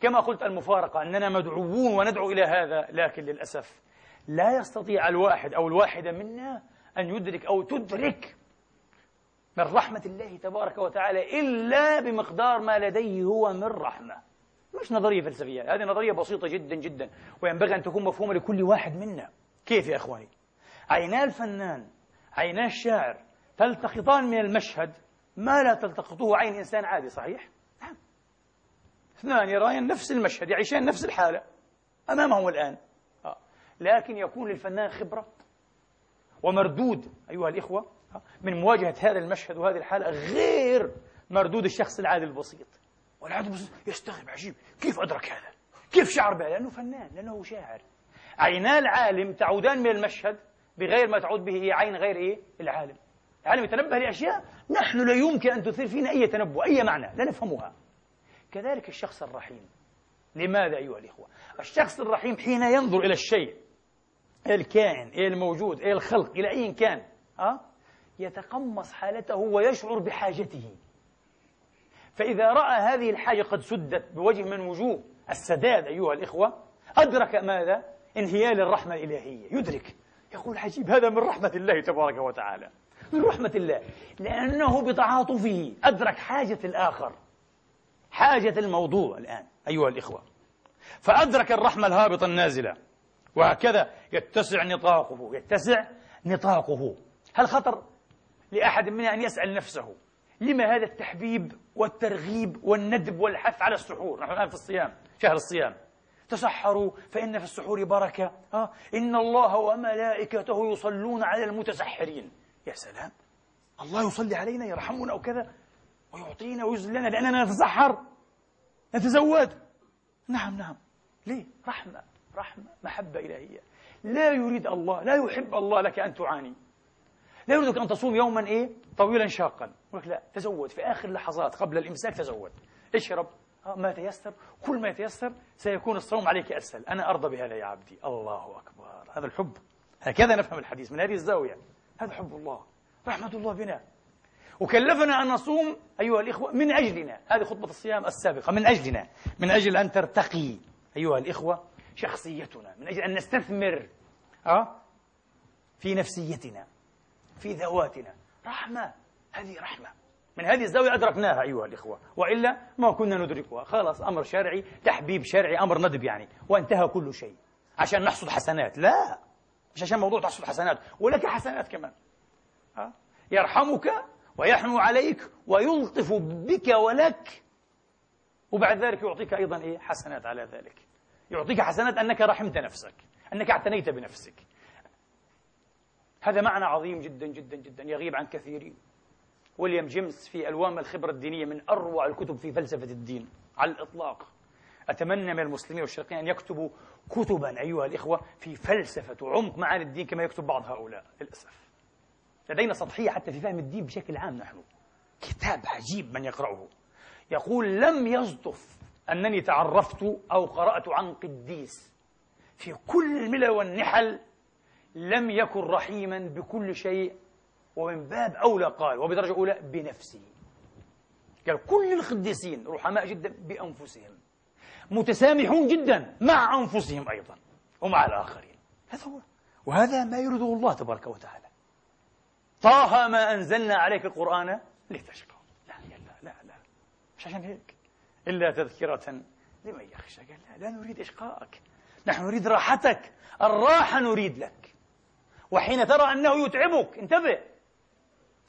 Speaker 1: كما قلت المفارقة أننا مدعوون وندعو إلى هذا لكن للأسف لا يستطيع الواحد أو الواحدة منا أن يدرك أو تدرك من رحمة الله تبارك وتعالى إلا بمقدار ما لديه هو من رحمة. مش نظرية فلسفية هذه نظرية بسيطة جدا جدا وينبغي أن تكون مفهومة لكل واحد منا. كيف يا أخواني؟ عينا الفنان عينا الشاعر تلتقطان من المشهد ما لا تلتقطه عين إنسان عادي صحيح؟ اثنان يران نفس المشهد يعيشان نفس الحالة أمامهم الآن آه. لكن يكون للفنان خبرة ومردود أيها الإخوة آه. من مواجهة هذا المشهد وهذه الحالة غير مردود الشخص العادي البسيط والعادي البسيط يستغرب عجيب كيف أدرك هذا؟ كيف شعر بهذا؟ لأنه فنان لأنه شاعر عينا العالم تعودان من المشهد بغير ما تعود به عين غير إيه؟ العالم العالم يتنبه لأشياء نحن لا يمكن أن تثير فينا أي تنبؤ أي معنى لا نفهمها كذلك الشخص الرحيم. لماذا أيها الإخوة؟ الشخص الرحيم حين ينظر إلى الشيء الكائن الموجود إلى الخلق إلى أي كان أه؟ يتقمص حالته ويشعر بحاجته. فإذا رأى هذه الحاجة قد سدت بوجه من وجوه السداد أيها الإخوة أدرك ماذا؟ انهيال الرحمة الإلهية. يدرك. يقول عجيب هذا من رحمة الله تبارك وتعالى. من رحمة الله. لأنه بتعاطفه. أدرك حاجة الآخر. حاجة الموضوع الآن أيها الإخوة. فأدرك الرحمة الهابطة النازلة وهكذا يتسع نطاقه يتسع نطاقه. هل خطر لأحد منا أن يسأل نفسه لما هذا التحبيب والترغيب والندب والحث على السحور؟ نحن الآن في الصيام شهر الصيام. تسحروا فإن في السحور بركة. آه إن الله وملائكته يصلون على المتسحرين. يا سلام. الله يصلي علينا يرحمنا أو كذا ويعطينا ويزلنا لأننا نتسحر نتزود. نعم نعم. ليه؟ رحمة رحمة محبة إلهية. لا يريد الله لا يحب الله لك أن تعاني. لا يريدك أن تصوم يوما إيه؟ طويلا شاقا. لك لا تزود. في آخر لحظات قبل الإمساك تزود. اشرب ما تيسر كل ما يتيسر سيكون الصوم عليك أسهل. أنا أرضى بهذا يا عبدي. الله أكبر. هذا الحب. هكذا نفهم الحديث من هذه الزاوية. هذا حب الله. رحمة الله بنا. وكلفنا أن نصوم أيها الإخوة من أجلنا. هذه خطبة الصيام السابقة من أجلنا. من أجل أن ترتقي أيها الإخوة شخصيتنا. من أجل أن نستثمر أه؟ في نفسيتنا في ذواتنا. رحمة. هذه رحمة. من هذه الزاوية أدركناها أيها الإخوة. وإلا ما كنا ندركها. خلاص أمر شرعي تحبيب شرعي أمر ندب يعني. وانتهى كل شيء. عشان نحصد حسنات. لا. مش عشان موضوع تحصد حسنات. ولك حسنات كمان. أه؟ يرحمك ويحنو عليك ويلطف بك ولك. وبعد ذلك يعطيك أيضا إيه؟ حسنات على ذلك. يعطيك حسنات أنك رحمت نفسك أنك اعتنيت بنفسك. هذا معنى عظيم جدا جدا جدا يغيب عن كثيرين. ويليام جيمس في ألوان الخبرة الدينية من أروع الكتب في فلسفة الدين على الإطلاق. أتمنى من المسلمين والشرقيين أن يكتبوا كتبا أيها الإخوة في فلسفة وعمق معاني الدين كما يكتب بعض هؤلاء للأسف. لدينا سطحية حتى في فهم الدين بشكل عام نحن. كتاب عجيب من يقرأه. يقول لم يصدف أنني تعرفت أو قرأت عن قديس. في كل الملل والنحل لم يكن رحيما بكل شيء ومن باب أولى قال وبدرجة أولى بنفسه. قال كل القديسين رحماء جدا بأنفسهم متسامحون جدا مع أنفسهم أيضا ومع الآخرين. هذا هو. وهذا ما يريده الله تبارك وتعالى. طه ما أنزلنا عليك القرآن لتشقى لا لا لا لا مش عشان هيك. إلا تذكرة لمن يخشى قال لا لا نريد إشقاءك. نحن نريد راحتك. الراحة نريد لك. وحين ترى أنه يتعبك انتبه.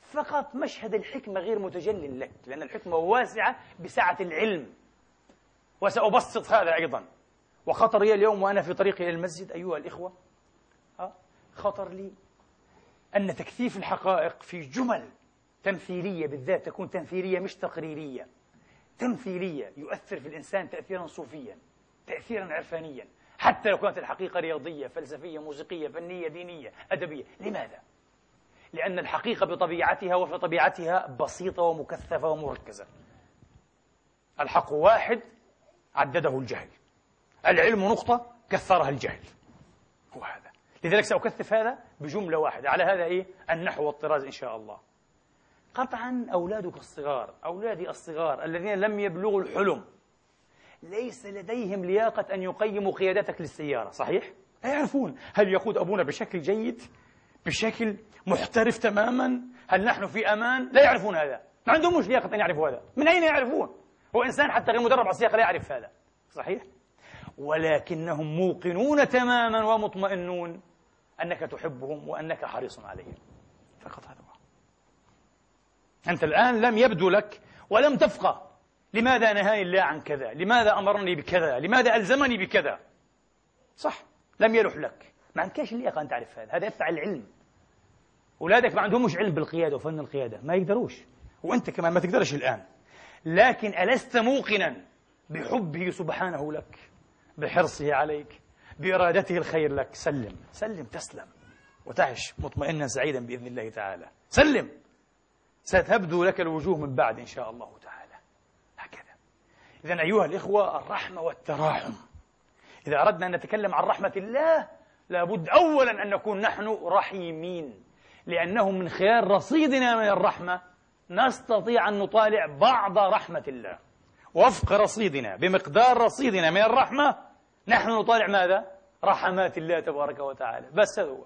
Speaker 1: فقط مشهد الحكمة غير متجل لك لأن الحكمة واسعة بسعة العلم. وسأبسط هذا أيضا. وخطر لي اليوم وأنا في طريقي إلى المسجد أيها الإخوة. خطر لي أن تكثيف الحقائق في جمل تمثيلية بالذات تكون تمثيلية مش تقريرية. تمثيلية يؤثر في الإنسان تأثيرا صوفيا تأثيرا عرفانيا. حتى لو كانت الحقيقة رياضية فلسفية موسيقية فنية دينية أدبية. لماذا؟ لأن الحقيقة بطبيعتها وفي طبيعتها بسيطة ومكثفة ومركزة. الحق واحد عدده الجهل. العلم نقطة كثرها الجهل. هو هذا. لذلك سأكثف هذا بجملة واحدة. على هذا إيه؟ النحو والطراز إن شاء الله. قطعا أولادك الصغار أولادي الصغار الذين لم يبلغوا الحلم ليس لديهم لياقة أن يقيموا قيادتك للسيارة صحيح؟ لا يعرفون هل يقود أبونا بشكل جيد؟ بشكل محترف تماما؟ هل نحن في أمان؟ لا يعرفون هذا. ما عندهم مش لياقة أن يعرفوا هذا. من أين يعرفون؟ هو إنسان حتى غير مدرب على السياقة لا يعرف هذا صحيح؟ ولكنهم موقنون تماما ومطمئنون. أنك تحبهم وأنك حريص عليهم. فقط هذا هو. أنت الآن لم يبدو لك ولم تفقه. لماذا نهاني الله عن كذا؟ لماذا أمرني بكذا؟ لماذا ألزمني بكذا؟ صح لم يلح لك. ما عندكش اللياقة أن تعرف هذا؟ هذا يدفع العلم. أولادك ما عندهمش علم بالقيادة وفن القيادة. ما يقدروش. وأنت كمان ما تقدرش الآن. لكن ألست موقنا بحبه سبحانه لك بحرصه عليك بإرادته الخير لك. سلم. سلم تسلم. وتعش مطمئنا سعيدا بإذن الله تعالى. سلم. ستبدو لك الوجوه من بعد إن شاء الله تعالى. هكذا. إذا أيها الإخوة الرحمة والتراحم. إذا أردنا أن نتكلم عن رحمة الله لابد أولا أن نكون نحن رحيمين. لأنه من خلال رصيدنا من الرحمة نستطيع أن نطالع بعض رحمة الله. وفق رصيدنا بمقدار رصيدنا من الرحمة نحن نطالع ماذا؟ رحمات الله تبارك وتعالى بس هذا هو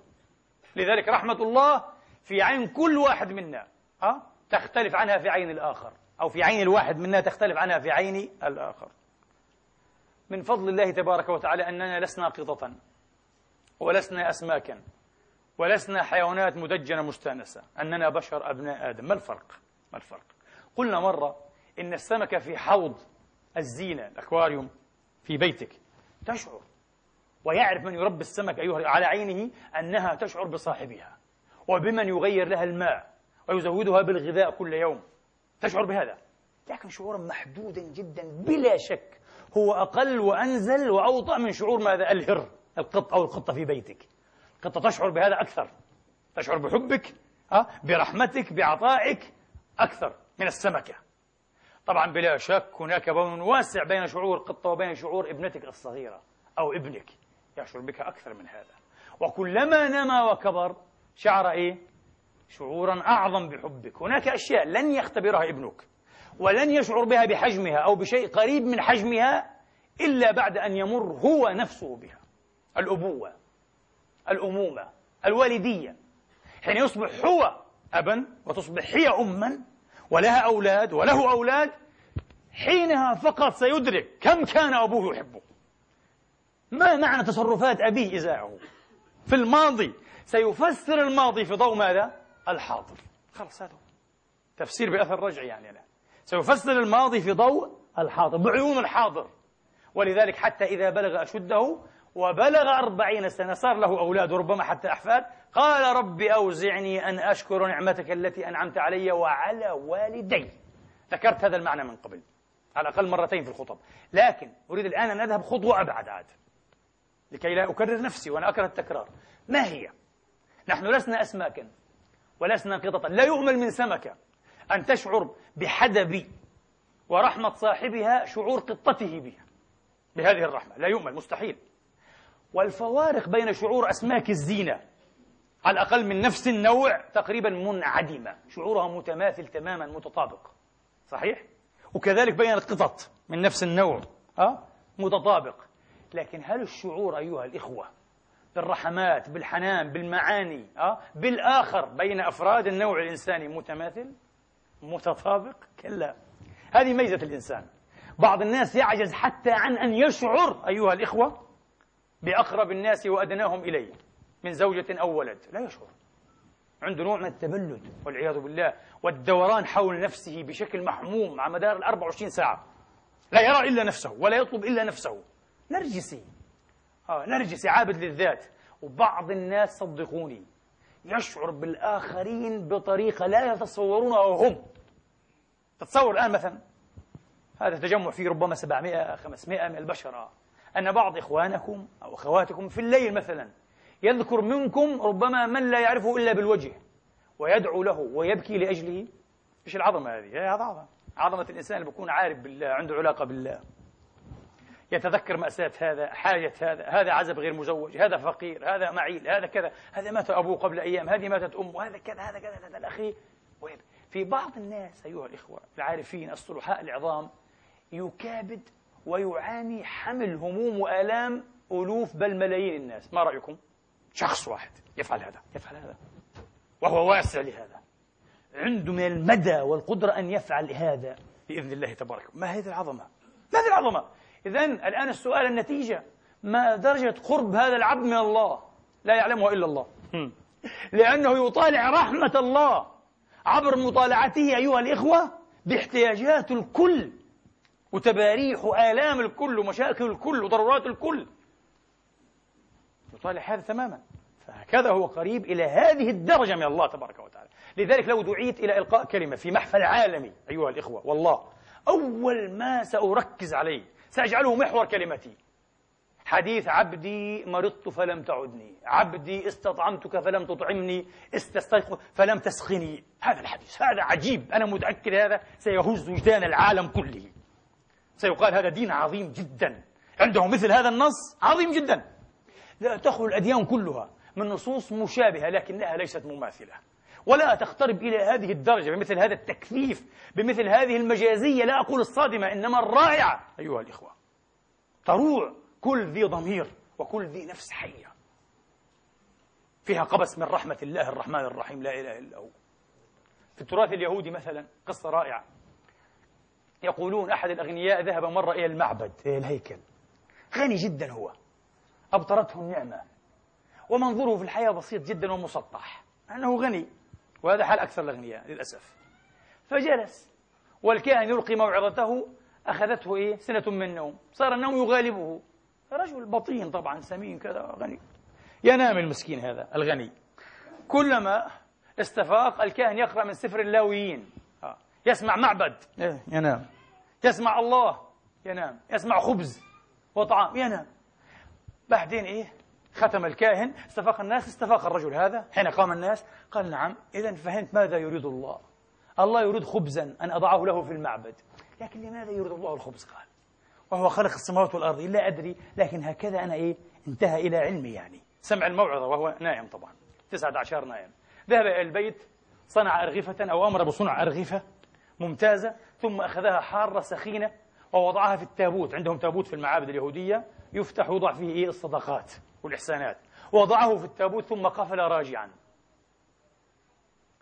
Speaker 1: لذلك رحمة الله في عين كل واحد منا أه؟ تختلف عنها في عين الآخر أو في عين الواحد منا تختلف عنها في عين الآخر من فضل الله تبارك وتعالى أننا لسنا قططا ولسنا أسماكا ولسنا حيوانات مدجنة مستأنسة أننا بشر أبناء آدم ما الفرق؟ ما الفرق؟ قلنا مرة إن السمكة في حوض الزينة الأكواريوم في بيتك تشعر. ويعرف من يربي السمك أيها على عينه أنها تشعر بصاحبها وبمن يغير لها الماء ويزودها بالغذاء كل يوم. تشعر بهذا. لكن شعورا محدودا جدا بلا شك هو أقل وأنزل وأوطأ من شعور ماذا؟ الهر القط أو القطة في بيتك. القطة تشعر بهذا أكثر. تشعر بحبك أه؟ برحمتك بعطائك أكثر من السمكة. طبعا بلا شك هناك بون واسع بين شعور القطة وبين شعور ابنتك الصغيرة أو ابنك. يشعر بك أكثر من هذا. وكلما نما وكبر شعر إيه؟ شعورا أعظم بحبك. هناك أشياء لن يختبرها ابنك ولن يشعر بها بحجمها أو بشيء قريب من حجمها إلا بعد أن يمر هو نفسه بها. الأبوة الأمومة الوالدية. حين يصبح هو أبا وتصبح هي أما ولها أولاد وله أولاد حينها فقط سيدرك كم كان أبوه يحبه. ما معنى تصرفات أبيه إزاءه في الماضي سيفسر الماضي في ضوء ماذا؟ الحاضر. خلاص هذا تفسير بأثر رجعي يعني لا سيفسر الماضي في ضوء الحاضر بعيون الحاضر. ولذلك حتى إذا بلغ أشده وبلغ أربعين سنة صار له أولاد وربما حتى أحفاد. قال رب أوزعني أن أشكر نعمتك التي أنعمت علي وعلى والدي. ذكرت هذا المعنى من قبل على الأقل مرتين في الخطب. لكن أريد الآن أن أذهب خطوة أبعد عاد لكي لا أكرر نفسي وأنا أكره التكرار. ما هي؟ نحن لسنا أسماكا ولسنا قططا لا يؤمل من سمكة أن تشعر بحدب ورحمة صاحبها شعور قطته بها بهذه الرحمة. لا يؤمل مستحيل. والفوارق بين شعور أسماك الزينة على الأقل من نفس النوع تقريبا منعدمة. شعورها متماثل تماما متطابق. صحيح؟ وكذلك بين القطط من نفس النوع. أه؟ متطابق. لكن هل الشعور أيها الإخوة بالرحمات بالحنان بالمعاني أه؟ بالآخر بين أفراد النوع الإنساني متماثل؟ متطابق؟ كلا. هذه ميزة الإنسان. بعض الناس يعجز حتى عن أن يشعر أيها الإخوة بأقرب الناس وأدناهم إليه. من زوجة أو ولد. لا يشعر. عنده نوع من التبلد والعياذ بالله والدوران حول نفسه بشكل محموم على مدار ال 24 ساعة. لا يرى إلا نفسه ولا يطلب إلا نفسه. نرجسي. آه نرجسي عابد للذات. وبعض الناس صدقوني يشعر بالآخرين بطريقة لا يتصورونها هم تتصور الآن مثلا هذا تجمع فيه ربما 700 500 من البشر. أن بعض إخوانكم أو أخواتكم في الليل مثلا يذكر منكم ربما من لا يعرفه إلا بالوجه ويدعو له ويبكي لأجله. إيش العظمة هذه؟ هي عظمة. عظمة الإنسان اللي بيكون عارف بالله عنده علاقة بالله. يتذكر مأساة هذا حاجة هذا هذا عزب غير مزوج هذا فقير هذا معيل هذا كذا هذا مات أبوه قبل أيام هذه ماتت أمه هذا كذا هذا كذا هذا الأخي. في بعض الناس أيها الإخوة العارفين الصلحاء العظام يكابد ويعاني حمل هموم وآلام ألوف بل ملايين الناس. ما رأيكم؟ شخص واحد. يفعل هذا يفعل هذا. وهو واسع لهذا. عنده من المدى والقدرة أن يفعل هذا بإذن الله تبارك ما هذه العظمة؟ ما هذه العظمة؟ إذا الآن السؤال النتيجة. ما درجة قرب هذا العبد من الله؟ لا يعلمها إلا الله. لأنه يطالع رحمة الله عبر مطالعته أيها الإخوة باحتياجات الكل وتباريح وآلام الكل ومشاكل الكل وضرورات الكل. يطالع هذا تماما. فهكذا هو قريب إلى هذه الدرجة من الله تبارك وتعالى. لذلك لو دعيت إلى إلقاء كلمة في محفل عالمي أيها الإخوة والله أول ما سأركز عليه سأجعله محور كلمتي. حديث عبدي مرضت فلم تعدني عبدي استطعمتك فلم تطعمني استستيقظ فلم تسقني. هذا الحديث هذا عجيب أنا متأكد هذا سيهز وجدان العالم كله. سيقال هذا دين عظيم جدا. عنده مثل هذا النص عظيم جدا. تخلو الأديان كلها من نصوص مشابهة لكنها ليست مماثلة. ولا تقترب إلى هذه الدرجة بمثل هذا التكثيف بمثل هذه المجازية. لا أقول الصادمة إنما الرائعة. أيها الإخوة تروع كل ذي ضمير وكل ذي نفس حية. فيها قبس من رحمة الله الرحمن الرحيم لا إله إلا هو. في التراث اليهودي مثلا قصة رائعة. يقولون أحد الأغنياء ذهب مرة إلى المعبد إلى الهيكل. غني جدا هو. أبطرته النعمة. ومنظره في الحياة بسيط جدا ومسطح. أنه غني. وهذا حال أكثر الأغنياء للأسف. فجلس. والكاهن يلقي موعظته. أخذته إيه؟ سنة من نوم صار النوم يغالبه. رجل بطين طبعا سمين كذا غني. ينام المسكين هذا الغني. كلما استفاق الكاهن يقرأ من سفر اللاويين. آه. يسمع معبد. إيه، ينام. يسمع الله. ينام. يسمع خبز وطعام. ينام. بعدين إيه؟ ختم الكاهن استفاق الناس استفاق الرجل هذا حين قام الناس قال نعم إذا فهمت ماذا يريد الله. الله يريد خبزا أن أضعه له في المعبد. لكن لماذا يريد الله الخبز؟ قال. وهو خلق السماوات والأرض لا أدري لكن هكذا أنا إيه؟ انتهى إلى علمي يعني. سمع الموعظة وهو نائم طبعا تسعة عشر نائم ذهب إلى البيت صنع أرغفة أو أمر بصنع أرغفة ممتازة ثم أخذها حارة سخينة ووضعها في التابوت. عندهم تابوت في المعابد اليهودية يفتح ويوضع فيه الصدقات والإحسانات. وضعه في التابوت ثم قفل راجعا.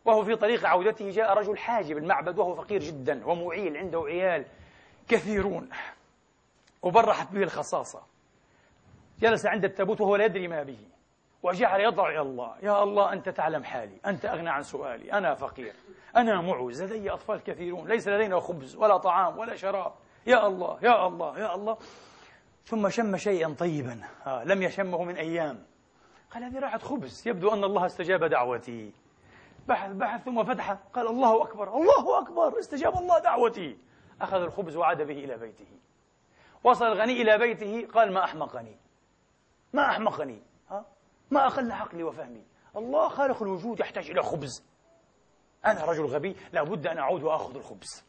Speaker 1: وهو في طريق عودته جاء رجل حاجب. المعبد وهو فقير جدا ومعيل عنده عيال كثيرون. وبرحت به الخصاصة. جلس عند التابوت وهو لا يدري ما به. وجعل يضع إلى الله. يا الله أنت تعلم حالي. أنت أغنى عن سؤالي. أنا فقير. أنا معوز. لدي أطفال كثيرون. ليس لدينا خبز ولا طعام ولا شراب. يا الله يا الله يا الله. ثم شم شيئا طيبا. آه لم يشمه من أيام. قال هذه راحت خبز. يبدو أن الله استجاب دعوتي. بحث بحث ثم فتح. قال الله أكبر الله أكبر استجاب الله دعوتي. أخذ الخبز وعاد به إلى بيته. وصل الغني إلى بيته. قال ما أحمقني ما أحمقني. ها؟ ما أقل عقلي وفهمي. الله خالق الوجود يحتاج إلى خبز. أنا رجل غبي لابد أن أعود وأخذ الخبز.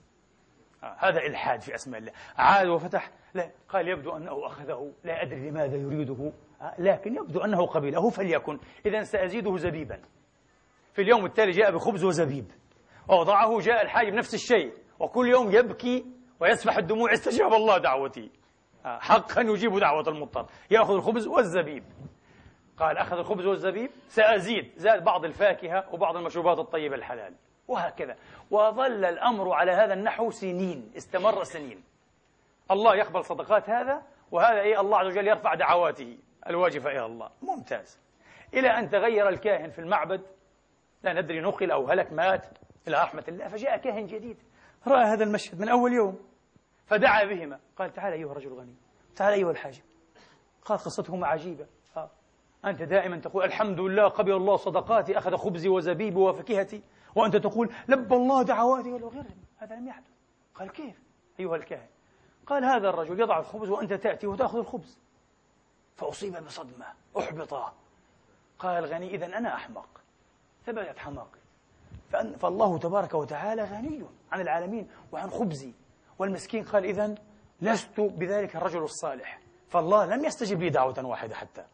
Speaker 1: آه هذا إلحاد في أسماء الله. عاد وفتح. لا قال يبدو أنه أخذه لا أدري لماذا يريده آه لكن يبدو أنه قبله فليكن. إذا سأزيده زبيبا. في اليوم التالي جاء بخبز وزبيب. ووضعه جاء الحاج بنفس الشيء. وكل يوم يبكي ويسفح الدموع استجاب الله دعوتي. آه، حقا يجيب دعوة المضطر. يأخذ الخبز والزبيب. قال أخذ الخبز والزبيب. سأزيد زاد بعض الفاكهة وبعض المشروبات الطيبة الحلال. وهكذا. وظل الأمر على هذا النحو سنين استمر سنين. الله يقبل صدقات هذا وهذا إيه الله عز وجل يرفع دعواته الواجفة إلى الله. ممتاز. إلى أن تغير الكاهن في المعبد لا ندري نقل أو هلك مات إلى رحمة الله فجاء كاهن جديد. رأى هذا المشهد من أول يوم فدعا بهما. قال تعال أيها الرجل الغني تعال أيها الحاجب. قال قصتهما عجيبة. آه. أنت دائما تقول الحمد لله قبل الله صدقاتي أخذ خبزي وزبيبي وفكهتي وأنت تقول لب الله دعواتي وغيره هذا لم يحدث. قال كيف؟ أيها الكاهن قال هذا الرجل يضع الخبز وأنت تأتي وتأخذ الخبز. فأصيب بصدمة أحبط. قال الغني إذا أنا أحمق. ثبتت حماقي. فالله تبارك وتعالى غني عن العالمين وعن خبزي. والمسكين قال إذا لست بذلك الرجل الصالح. فالله لم يستجب لي دعوة واحدة حتى.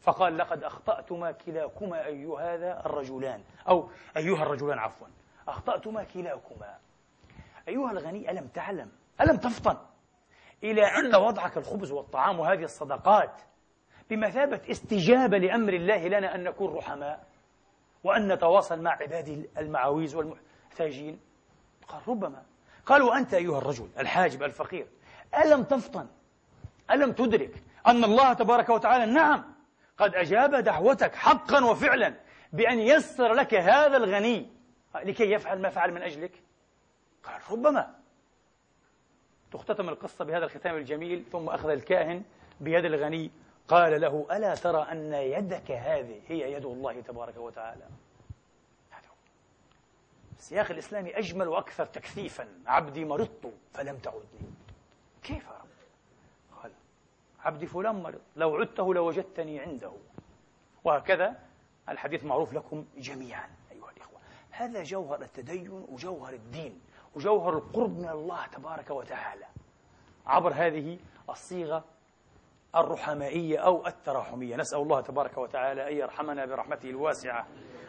Speaker 1: فقال لقد أخطأتما كلاكما أيها هذا الرجلان. أو أيها الرجلان عفوا. أخطأتما كلاكما. أيها الغني ألم تعلم؟ ألم تفطن؟ إلى أن وضعك الخبز والطعام وهذه الصدقات بمثابة استجابة لأمر الله لنا أن نكون رحماء وأن نتواصل مع عباده المعاويز والمحتاجين. قال ربما. قال وأنت أيها الرجل الحاجب الفقير ألم تفطن؟ ألم تدرك أن الله تبارك وتعالى نعم قد أجاب دعوتك حقا وفعلا بأن يسر لك هذا الغني. لكي يفعل ما فعل من أجلك؟ قال ربما. تختتم القصة بهذا الختام الجميل ثم أخذ الكاهن بيد الغني قال له ألا ترى أن يدك هذه هي يد الله تبارك وتعالى؟ السياق الإسلامي أجمل وأكثر تكثيفا عبدي مرضت فلم تعدني. كيف يا رب؟ قال عبدي فلان مرض لو عدته لوجدتني عنده. وهكذا الحديث معروف لكم جميعا أيها الإخوة. هذا جوهر التدين وجوهر الدين. وجوهر القرب من الله تبارك وتعالى. عبر هذه الصيغة الرحمائية أو التراحمية. نسأل الله تبارك وتعالى أن يرحمنا برحمته الواسعة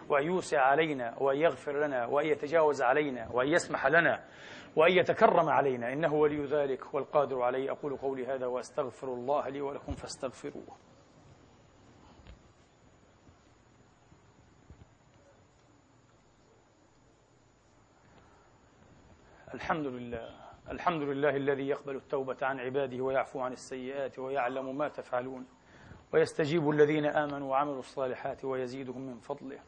Speaker 1: وأن يوسع علينا وأن يغفر لنا وأن يتجاوز علينا وأن يسمح لنا وأن يتكرم علينا. إنه ولي ذلك والقادر عليه. أقول قولي هذا وأستغفر الله لي ولكم فاستغفروه. الحمد لله. الحمد لله الذي يقبل التوبة عن عباده ويعفو عن السيئات ويعلم ما تفعلون ويستجيب الذين آمنوا وعملوا الصالحات ويزيدهم من فضله.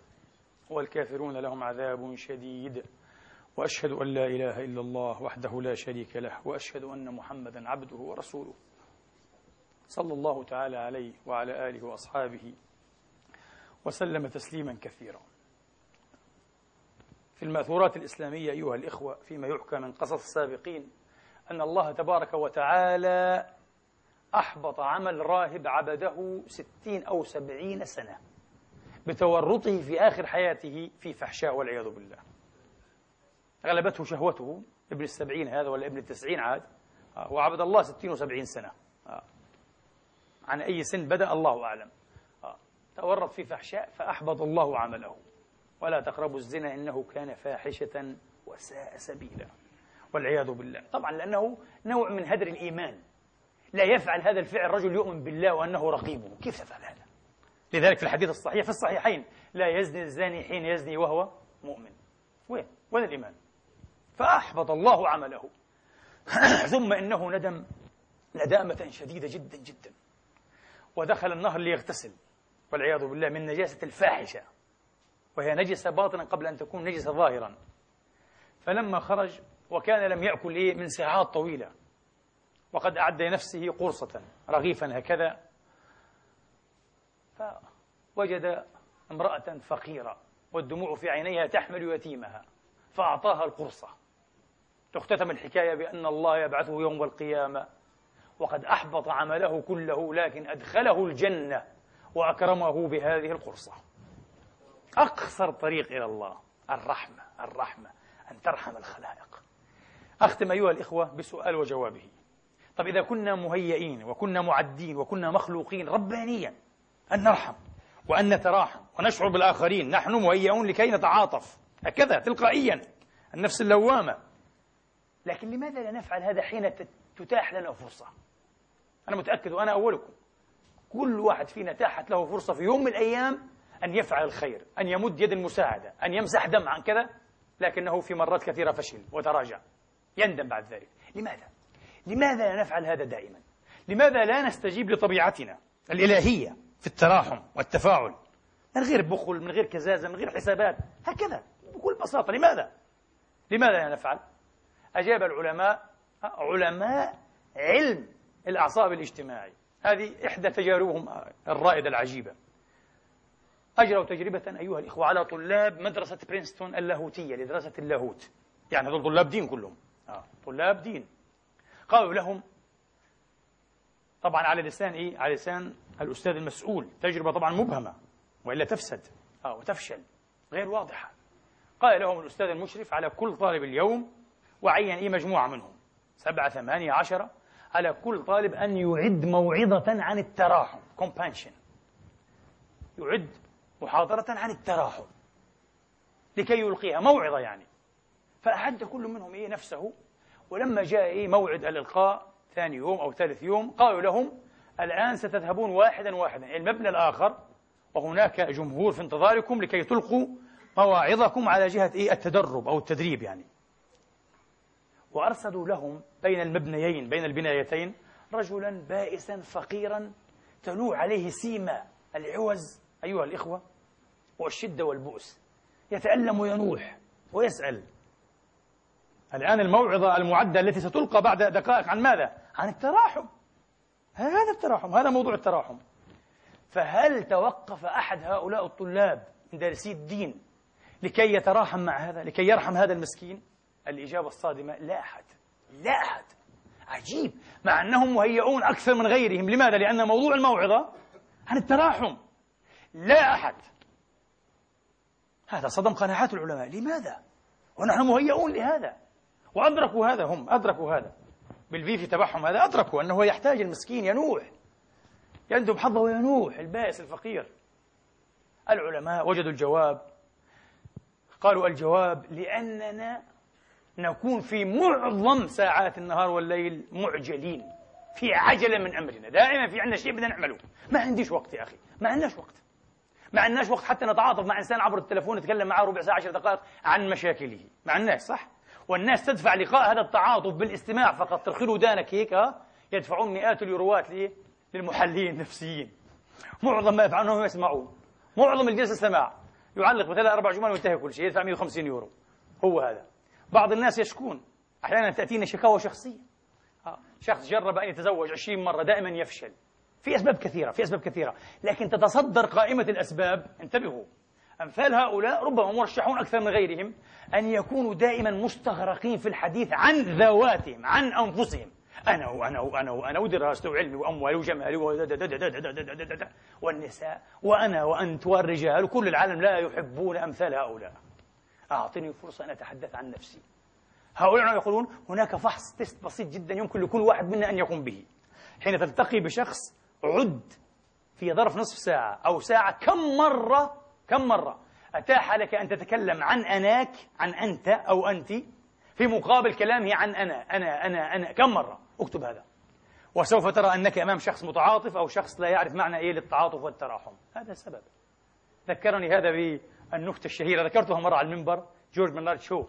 Speaker 1: والكافرون لهم عذاب شديد. وأشهد أن لا إله إلا الله وحده لا شريك له. وأشهد أن محمدا عبده ورسوله. صلى الله تعالى عليه وعلى آله وأصحابه وسلم تسليما كثيرا. في المأثورات الإسلامية أيها الإخوة فيما يحكى من قصص السابقين أن الله تبارك وتعالى أحبط عمل راهب عبده ستين أو سبعين سنة بتورطه في آخر حياته في فحشاء والعياذ بالله غلبته شهوته ابن السبعين هذا ولا ابن التسعين عاد آه، وعبد الله ستين وسبعين سنة آه. عن أي سن بدأ الله أعلم آه. تورط في فحشاء فأحبط الله عمله ولا تقربوا الزنا إنه كان فاحشة وساء سبيلا والعياذ بالله. طبعا لأنه نوع من هدر الإيمان. لا يفعل هذا الفعل رجل يؤمن بالله وأنه رقيبه كيف تفعل هذا؟ لذلك في الحديث الصحيح في الصحيحين لا يزني الزاني حين يزني وهو مؤمن. وين؟ وين الإيمان؟ فأحبط الله عمله. ثم إنه ندم ندامة شديدة جدا جدا. ودخل النهر ليغتسل. والعياذ بالله من نجاسة الفاحشة. وهي نجسة باطنا قبل أن تكون نجسة ظاهرا. فلما خرج وكان لم يأكل إيه من ساعات طويلة. وقد أعد لنفسه قرصة رغيفا هكذا. فوجد امرأة فقيرة والدموع في عينيها تحمل يتيمها فأعطاها القرصة. تختتم الحكاية بأن الله يبعثه يوم القيامة. وقد أحبط عمله كله لكن أدخله الجنة وأكرمه بهذه القرصة. أقصر طريق إلى الله. الرحمة الرحمة أن ترحم الخلائق. أختم أيها الإخوة بسؤال وجوابه. طب إذا كنا مهيئين وكنا معدين وكنا مخلوقين ربانيا أن نرحم وأن نتراحم ونشعر بالآخرين نحن مهيئون لكي نتعاطف. هكذا تلقائيا. النفس اللوامة. لكن لماذا لا نفعل هذا حين تتاح لنا فرصة؟ أنا متأكد وأنا أولكم. كل واحد فينا تاحت له فرصة في يوم من الأيام أن يفعل الخير أن يمد يد المساعدة أن يمسح دم عن كذا لكنه في مرات كثيرة فشل وتراجع يندم بعد ذلك لماذا؟ لماذا لا نفعل هذا دائما؟ لماذا لا نستجيب لطبيعتنا الإلهية في التراحم والتفاعل من غير بخل من غير كزازة من غير حسابات هكذا بكل بساطة لماذا؟ لماذا لا نفعل؟ أجاب العلماء علماء علم الأعصاب الاجتماعي هذه إحدى تجاربهم الرائدة العجيبة أجروا تجربة أيها الإخوة على طلاب مدرسة برينستون اللاهوتية لدراسة اللاهوت. يعني هذول طلاب دين كلهم. آه. طلاب دين. قالوا لهم طبعا على لسان إيه؟ على لسان الأستاذ المسؤول. تجربة طبعا مبهمة وإلا تفسد. آه وتفشل. غير واضحة. قال لهم الأستاذ المشرف على كل طالب اليوم وعين إيه مجموعة منهم؟ سبعة ثمانية عشرة. على كل طالب أن يعد موعظة عن التراحم compassion. يعد محاضرة عن التراحم لكي يلقيها موعظة يعني. فأعد كل منهم إيه نفسه ولما جاء إيه موعد الإلقاء ثاني يوم أو ثالث يوم قالوا لهم الآن ستذهبون واحدا واحدا المبنى الآخر وهناك جمهور في انتظاركم لكي تلقوا مواعظكم على جهة إيه التدرب أو التدريب يعني. وأرصدوا لهم بين المبنيين بين البنايتين رجلا بائسا فقيرا تلوح عليه سيما العوز أيها الإخوة والشدة والبؤس. يتألم وينوح ويسأل. الآن الموعظة المعدة التي ستلقى بعد دقائق عن ماذا؟ عن التراحم. هذا التراحم هذا موضوع التراحم. فهل توقف أحد هؤلاء الطلاب دارسي الدين لكي يتراحم مع هذا لكي يرحم هذا المسكين؟ الإجابة الصادمة لا أحد لا أحد. عجيب مع أنهم مهيئون أكثر من غيرهم. لماذا؟ لأن موضوع الموعظة عن التراحم. لا أحد. هذا صدم قناعات العلماء. لماذا؟ ونحن مهيئون لهذا. وأدركوا هذا هم أدركوا هذا. بالفي في تبعهم هذا أدركوا أنه يحتاج المسكين ينوح. يندب حظه وينوح البائس الفقير. العلماء وجدوا الجواب. قالوا الجواب لأننا نكون في معظم ساعات النهار والليل معجلين. في عجلة من أمرنا. دائما في عندنا شيء بدنا نعمله. ما عنديش وقت يا أخي. ما عندناش وقت. ما عندناش وقت حتى نتعاطف مع إنسان عبر التلفون نتكلم معه ربع ساعة عشر دقائق عن مشاكله. ما عندناش صح؟ والناس تدفع لقاء هذا التعاطف بالاستماع فقط. ترخي ودانك هيك يدفعون مئات اليوروات؟ للمحللين النفسيين. معظم ما يفعلونه يسمعون. معظم الجلسة سماع. يعلق بثلاث أربع جمل وينتهي كل شيء يدفع 150 يورو. هو هذا. بعض الناس يشكون. أحيانا تأتينا شكاوى شخصية. آه، شخص جرب أن يتزوج 20 مرة دائما يفشل. في أسباب كثيرة في أسباب كثيرة لكن تتصدر قائمة الأسباب انتبهوا أمثال هؤلاء ربما مرشحون أكثر من غيرهم أن يكونوا دائما مستغرقين في الحديث عن ذواتهم عن أنفسهم أنا وأنا وأنا وأنا ودراستي وعلمي وأموالي وجمالي والنساء وأنا وأنت والرجال وكل العالم لا يحبون أمثال هؤلاء أعطني فرصة أن أتحدث عن نفسي هؤلاء يقولون هناك فحص تيست بسيط جدا يمكن لكل واحد منا أن يقوم به حين تلتقي بشخص عد في ظرف نصف ساعة أو ساعة كم مرة كم مرة؟ أتاح لك أن تتكلم عن أناك عن أنت أو أنت في مقابل كلامه عن أنا أنا أنا أنا كم مرة؟ اكتب هذا. وسوف ترى أنك أمام شخص متعاطف أو شخص لا يعرف معنى إيه للتعاطف والتراحم. هذا السبب ذكرني هذا بالنكتة الشهيرة. ذكرتها مرة على المنبر. جورج منارد شو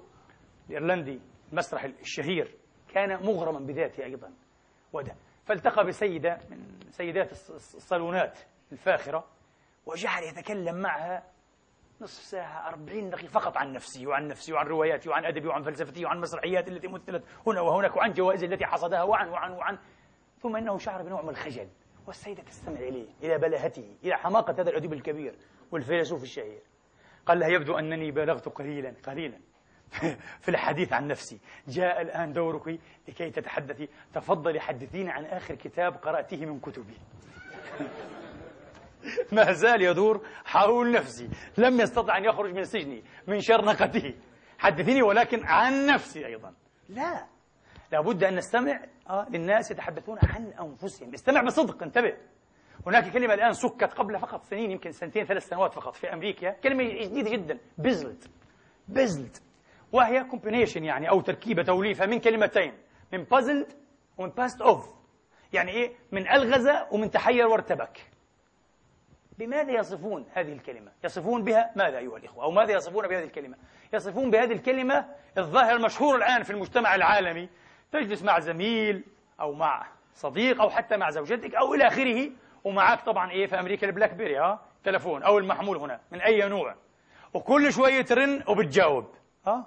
Speaker 1: الإيرلندي المسرح الشهير. كان مغرما بذاته أيضا. وده فالتقى بسيدة من سيدات الصالونات الفاخرة وجعل يتكلم معها نصف ساعة أربعين دقيقة فقط عن نفسي وعن نفسي وعن رواياتي وعن أدبي وعن فلسفتي وعن مسرحياتي التي مثلت هنا وهناك وعن جوائزي التي حصدها وعن وعن وعن. ثم إنه شعر بنوع من الخجل والسيدة تستمع إليه إلى بلاهته إلى حماقة هذا الأديب الكبير والفيلسوف الشهير. قال لها يبدو أنني بالغت قليلا قليلا. في الحديث عن نفسي. جاء الآن دورك لكي تتحدثي تفضلي حدثينا عن آخر كتاب قرأته من كتبي. ما زال يدور حول نفسي. لم يستطع أن يخرج من سجني من شرنقته. حدثيني ولكن عن نفسي أيضا. لا. لابد أن نستمع آه للناس يتحدثون عن أنفسهم. استمع بصدق انتبه. هناك كلمة الآن سكت قبل فقط سنين يمكن سنتين ثلاث سنوات فقط في أمريكا. كلمة جديدة جدا. بزلت. بزلت. وهي كومبينيشن يعني أو تركيبة توليفة من كلمتين من بازلد ومن pissed off يعني إيه من ألغز ومن تحير وارتبك بماذا يصفون هذه الكلمة؟ يصفون بها ماذا أيها الإخوة؟ أو ماذا يصفون بهذه الكلمة؟ يصفون بهذه الكلمة الظاهرة المشهورة الآن في المجتمع العالمي تجلس مع زميل أو مع صديق أو حتى مع زوجتك أو إلى آخره ومعك طبعا إيه في أمريكا ال BlackBerry ها تلفون أو المحمول هنا من أي نوع وكل شوية ترن وبتجاوب ها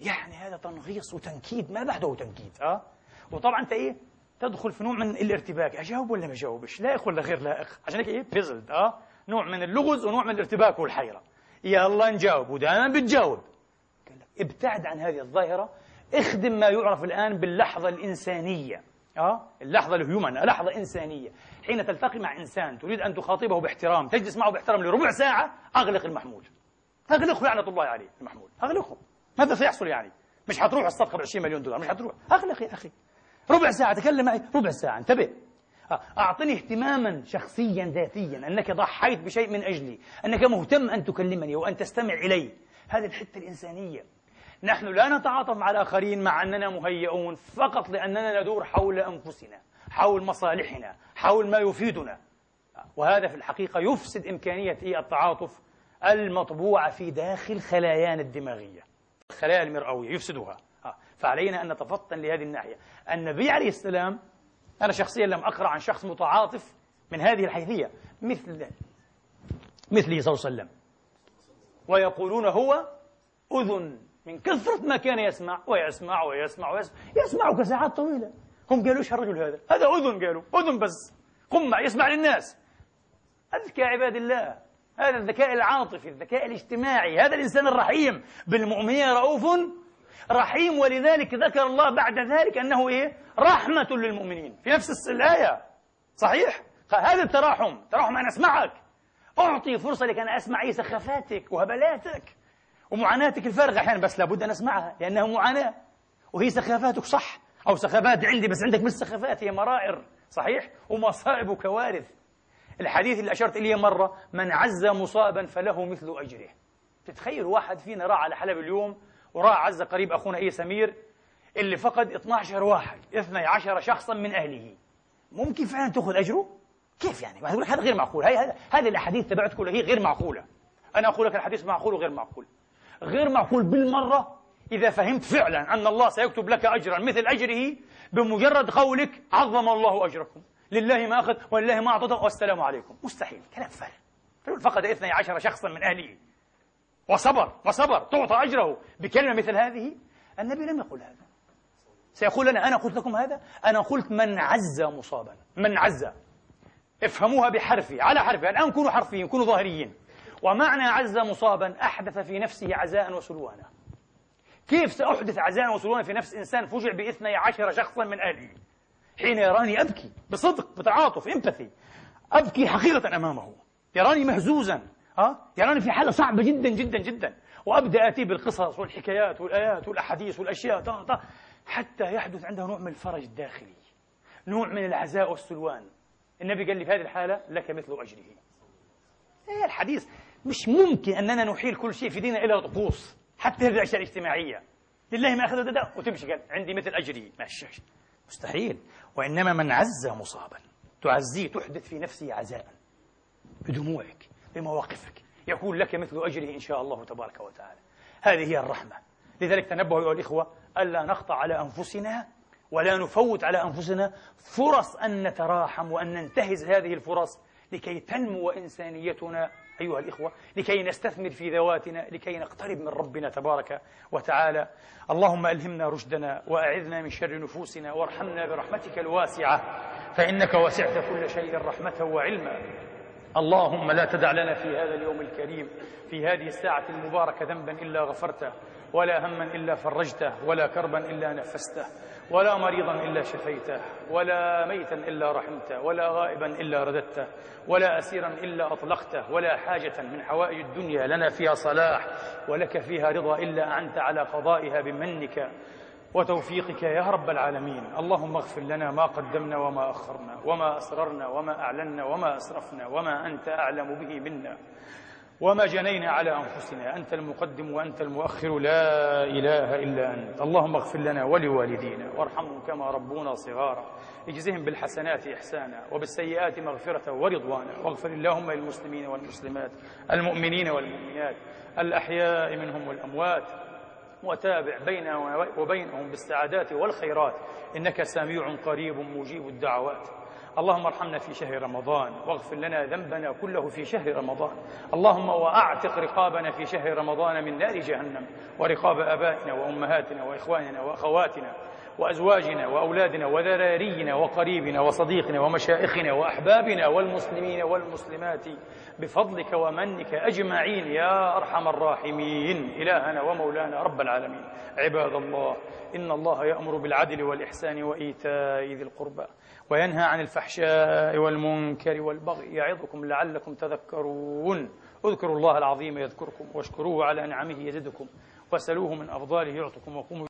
Speaker 1: يعني هذا تنغيص وتنكيد ما بعده تنكيد ها وطبعا أنت إيه؟ تدخل في نوع من الارتباك أجاوب ولا ما أجاوبش؟ لائق ولا غير لائق؟ عشان هيك إيه؟ بيزلد آه؟ نوع من اللغز ونوع من الارتباك والحيرة. يلا نجاوب ودائما بتجاوب. ابتعد عن هذه الظاهرة اخدم ما يعرف الآن باللحظة الإنسانية آه؟ اللحظة الهيومن لحظة إنسانية. حين تلتقي مع إنسان تريد أن تخاطبه باحترام تجلس معه باحترام لربع ساعة أغلق المحمول. اغلقه لعنه الله عليه المحمول أغلقه. ماذا سيحصل يعني؟ مش حتروح الصفقة ب 20 مليون دولار مش حتروح اغلق يا أخي ربع ساعة تكلم معي ربع ساعة انتبه. أعطني اهتماما شخصيا ذاتيا أنك ضحيت بشيء من أجلي أنك مهتم أن تكلمني وأن تستمع إلي. هذه الحتة الإنسانية. نحن لا نتعاطف مع الآخرين مع أننا مهيئون فقط لأننا ندور حول أنفسنا حول مصالحنا حول ما يفيدنا. وهذا في الحقيقة يفسد إمكانية التعاطف المطبوعة في داخل خلايانا الدماغية. الخلايا المرئوية يفسدها آه. فعلينا أن نتفطن لهذه الناحية. النبي عليه السلام أنا شخصيا لم أقرأ عن شخص متعاطف من هذه الحيثية مثل مثله صلى الله عليه وسلم. ويقولون هو أذن من كثرة ما كان يسمع ويسمع ويسمع ويسمع. يسمع كساعات طويلة. هم قالوا إيش الرجل هذا؟ هذا أذن قالوا. أذن بس. قمع يسمع للناس. أذكى عباد الله. هذا الذكاء العاطفي الذكاء الاجتماعي هذا الإنسان الرحيم. بالمؤمنين رؤوف رحيم ولذلك ذكر الله بعد ذلك أنه إيه؟ رحمة للمؤمنين. في نفس الآية. صحيح؟ هذا التراحم. تراحم أنا أسمعك. أعطي فرصة لك أن أسمع أي سخافاتك وهبلاتك ومعاناتك الفارغة. أحيانا بس لابد أن أسمعها لأنها معاناة. وهي سخافاتك صح؟ أو سخافات عندي بس عندك مش سخافات هي مرائر. صحيح؟ ومصائب وكوارث الحديث اللي أشرت إليه مرة من عز مصابا فله مثل أجره. تتخيل واحد فينا راح على حلب اليوم وراح عز قريب أخونا إيه سمير اللي فقد 12 واحد 12 شخصا من أهله. ممكن فعلا تأخذ أجره؟ كيف يعني؟ هذا غير معقول. هاي هذه الأحاديث تبعت كلها هي غير معقولة. أنا أقول لك الحديث معقول وغير معقول. غير معقول بالمرة إذا فهمت فعلا أن الله سيكتب لك أجرا مثل أجره بمجرد قولك عظم الله أجركم. لله ما أخذ ولله ما أعطى والسلام عليكم. مستحيل كلام فارغ. فقد إثني عشر شخصا من أهله. وصبر وصبر تعطى أجره بكلمة مثل هذه. النبي لم يقل هذا. سيقول لنا أنا قلت لكم هذا؟ أنا قلت من عز مصابا من عز. افهموها بحرفي على حرفي. الآن كونوا حرفيين كونوا ظاهريين. ومعنى عز مصابا أحدث في نفسه عزاء وسلوانا. كيف سأحدث عزاء وسلوانا في نفس إنسان فجع بإثني عشر شخصا من أهله؟ حين يراني أبكي بصدق بتعاطف إمباثي أبكي حقيقة أمامه. يراني مهزوزا ها؟ يراني في حالة صعبة جدا جدا جدا. وأبدأ آتي بالقصص والحكايات والآيات والأحاديث والأشياء طا طا حتى يحدث عنده نوع من الفرج الداخلي نوع من العزاء والسلوان. النبي قال لي في هذه الحالة لك مثل أجره. إيه الحديث مش ممكن أننا نحيل كل شيء في ديننا إلى طقوس حتى هذه الأشياء الاجتماعية. لله ما أخذ وتمشي قال عندي مثل أجره ماشي. مستحيل. وإنما من عز مصابا. تعزيه تحدث في نفسه عزاء. بدموعك بمواقفك. يكون لك مثل أجره إن شاء الله تبارك وتعالى. هذه هي الرحمة. لذلك تنبهوا أيها الإخوة ألا نقطع على أنفسنا ولا نفوت على أنفسنا فرص أن نتراحم وأن ننتهز هذه الفرص لكي تنمو إنسانيتنا أيها الإخوة لكي نستثمر في ذواتنا لكي نقترب من ربنا تبارك وتعالى. اللهم ألهمنا رشدنا وأعذنا من شر نفوسنا وارحمنا برحمتك الواسعة فإنك وسعت كل شيء رحمة وعلما. اللهم لا تدع لنا في هذا اليوم الكريم في هذه الساعة المباركة ذنبا إلا غفرته ولا هما إلا فرجته ولا كربا إلا نفسته. ولا مريضا إلا شفيته ولا ميتا إلا رحمته ولا غائبا إلا رددته ولا أسيرا إلا أطلقته ولا حاجة من حوائج الدنيا لنا فيها صلاح ولك فيها رضا إلا أعنت على قضائها بمنك وتوفيقك يا رب العالمين. اللهم اغفر لنا ما قدمنا وما أخرنا وما أسررنا وما أعلنا وما أسرفنا وما أنت أعلم به منا. وما جنينا على أنفسنا. أنت المقدم وأنت المؤخر. لا إله إلا أنت. اللهم اغفر لنا ولوالدينا. وارحمهم كما ربونا صغارا. اجزهم بالحسنات إحسانا وبالسيئات مغفرة ورضوانا. واغفر اللهم للمسلمين والمسلمات المؤمنين والمؤمنات الأحياء منهم والأموات. وتابع بيننا وبينهم بالسعادات والخيرات. إنك سميع قريب مجيب الدعوات. اللهم ارحمنا في شهر رمضان واغفر لنا ذنبنا كله في شهر رمضان. اللهم واعتق رقابنا في شهر رمضان من نار جهنم ورقاب آبائنا وأمهاتنا وإخواننا وأخواتنا وأزواجنا وأولادنا وذرارينا وقريبنا وصديقنا ومشائخنا وأحبابنا والمسلمين والمسلمات بفضلك ومنك أجمعين يا أرحم الراحمين. إلهنا ومولانا رب العالمين. عباد الله إن الله يأمر بالعدل والإحسان وإيتاء ذي القربى. وينهى عن الفحشاء والمنكر والبغي. يعظكم لعلكم تذكرون. اذكروا الله العظيم يذكركم واشكروه على نعمه يزدكم. وسلوه من أفضاله يعطكم وقوموا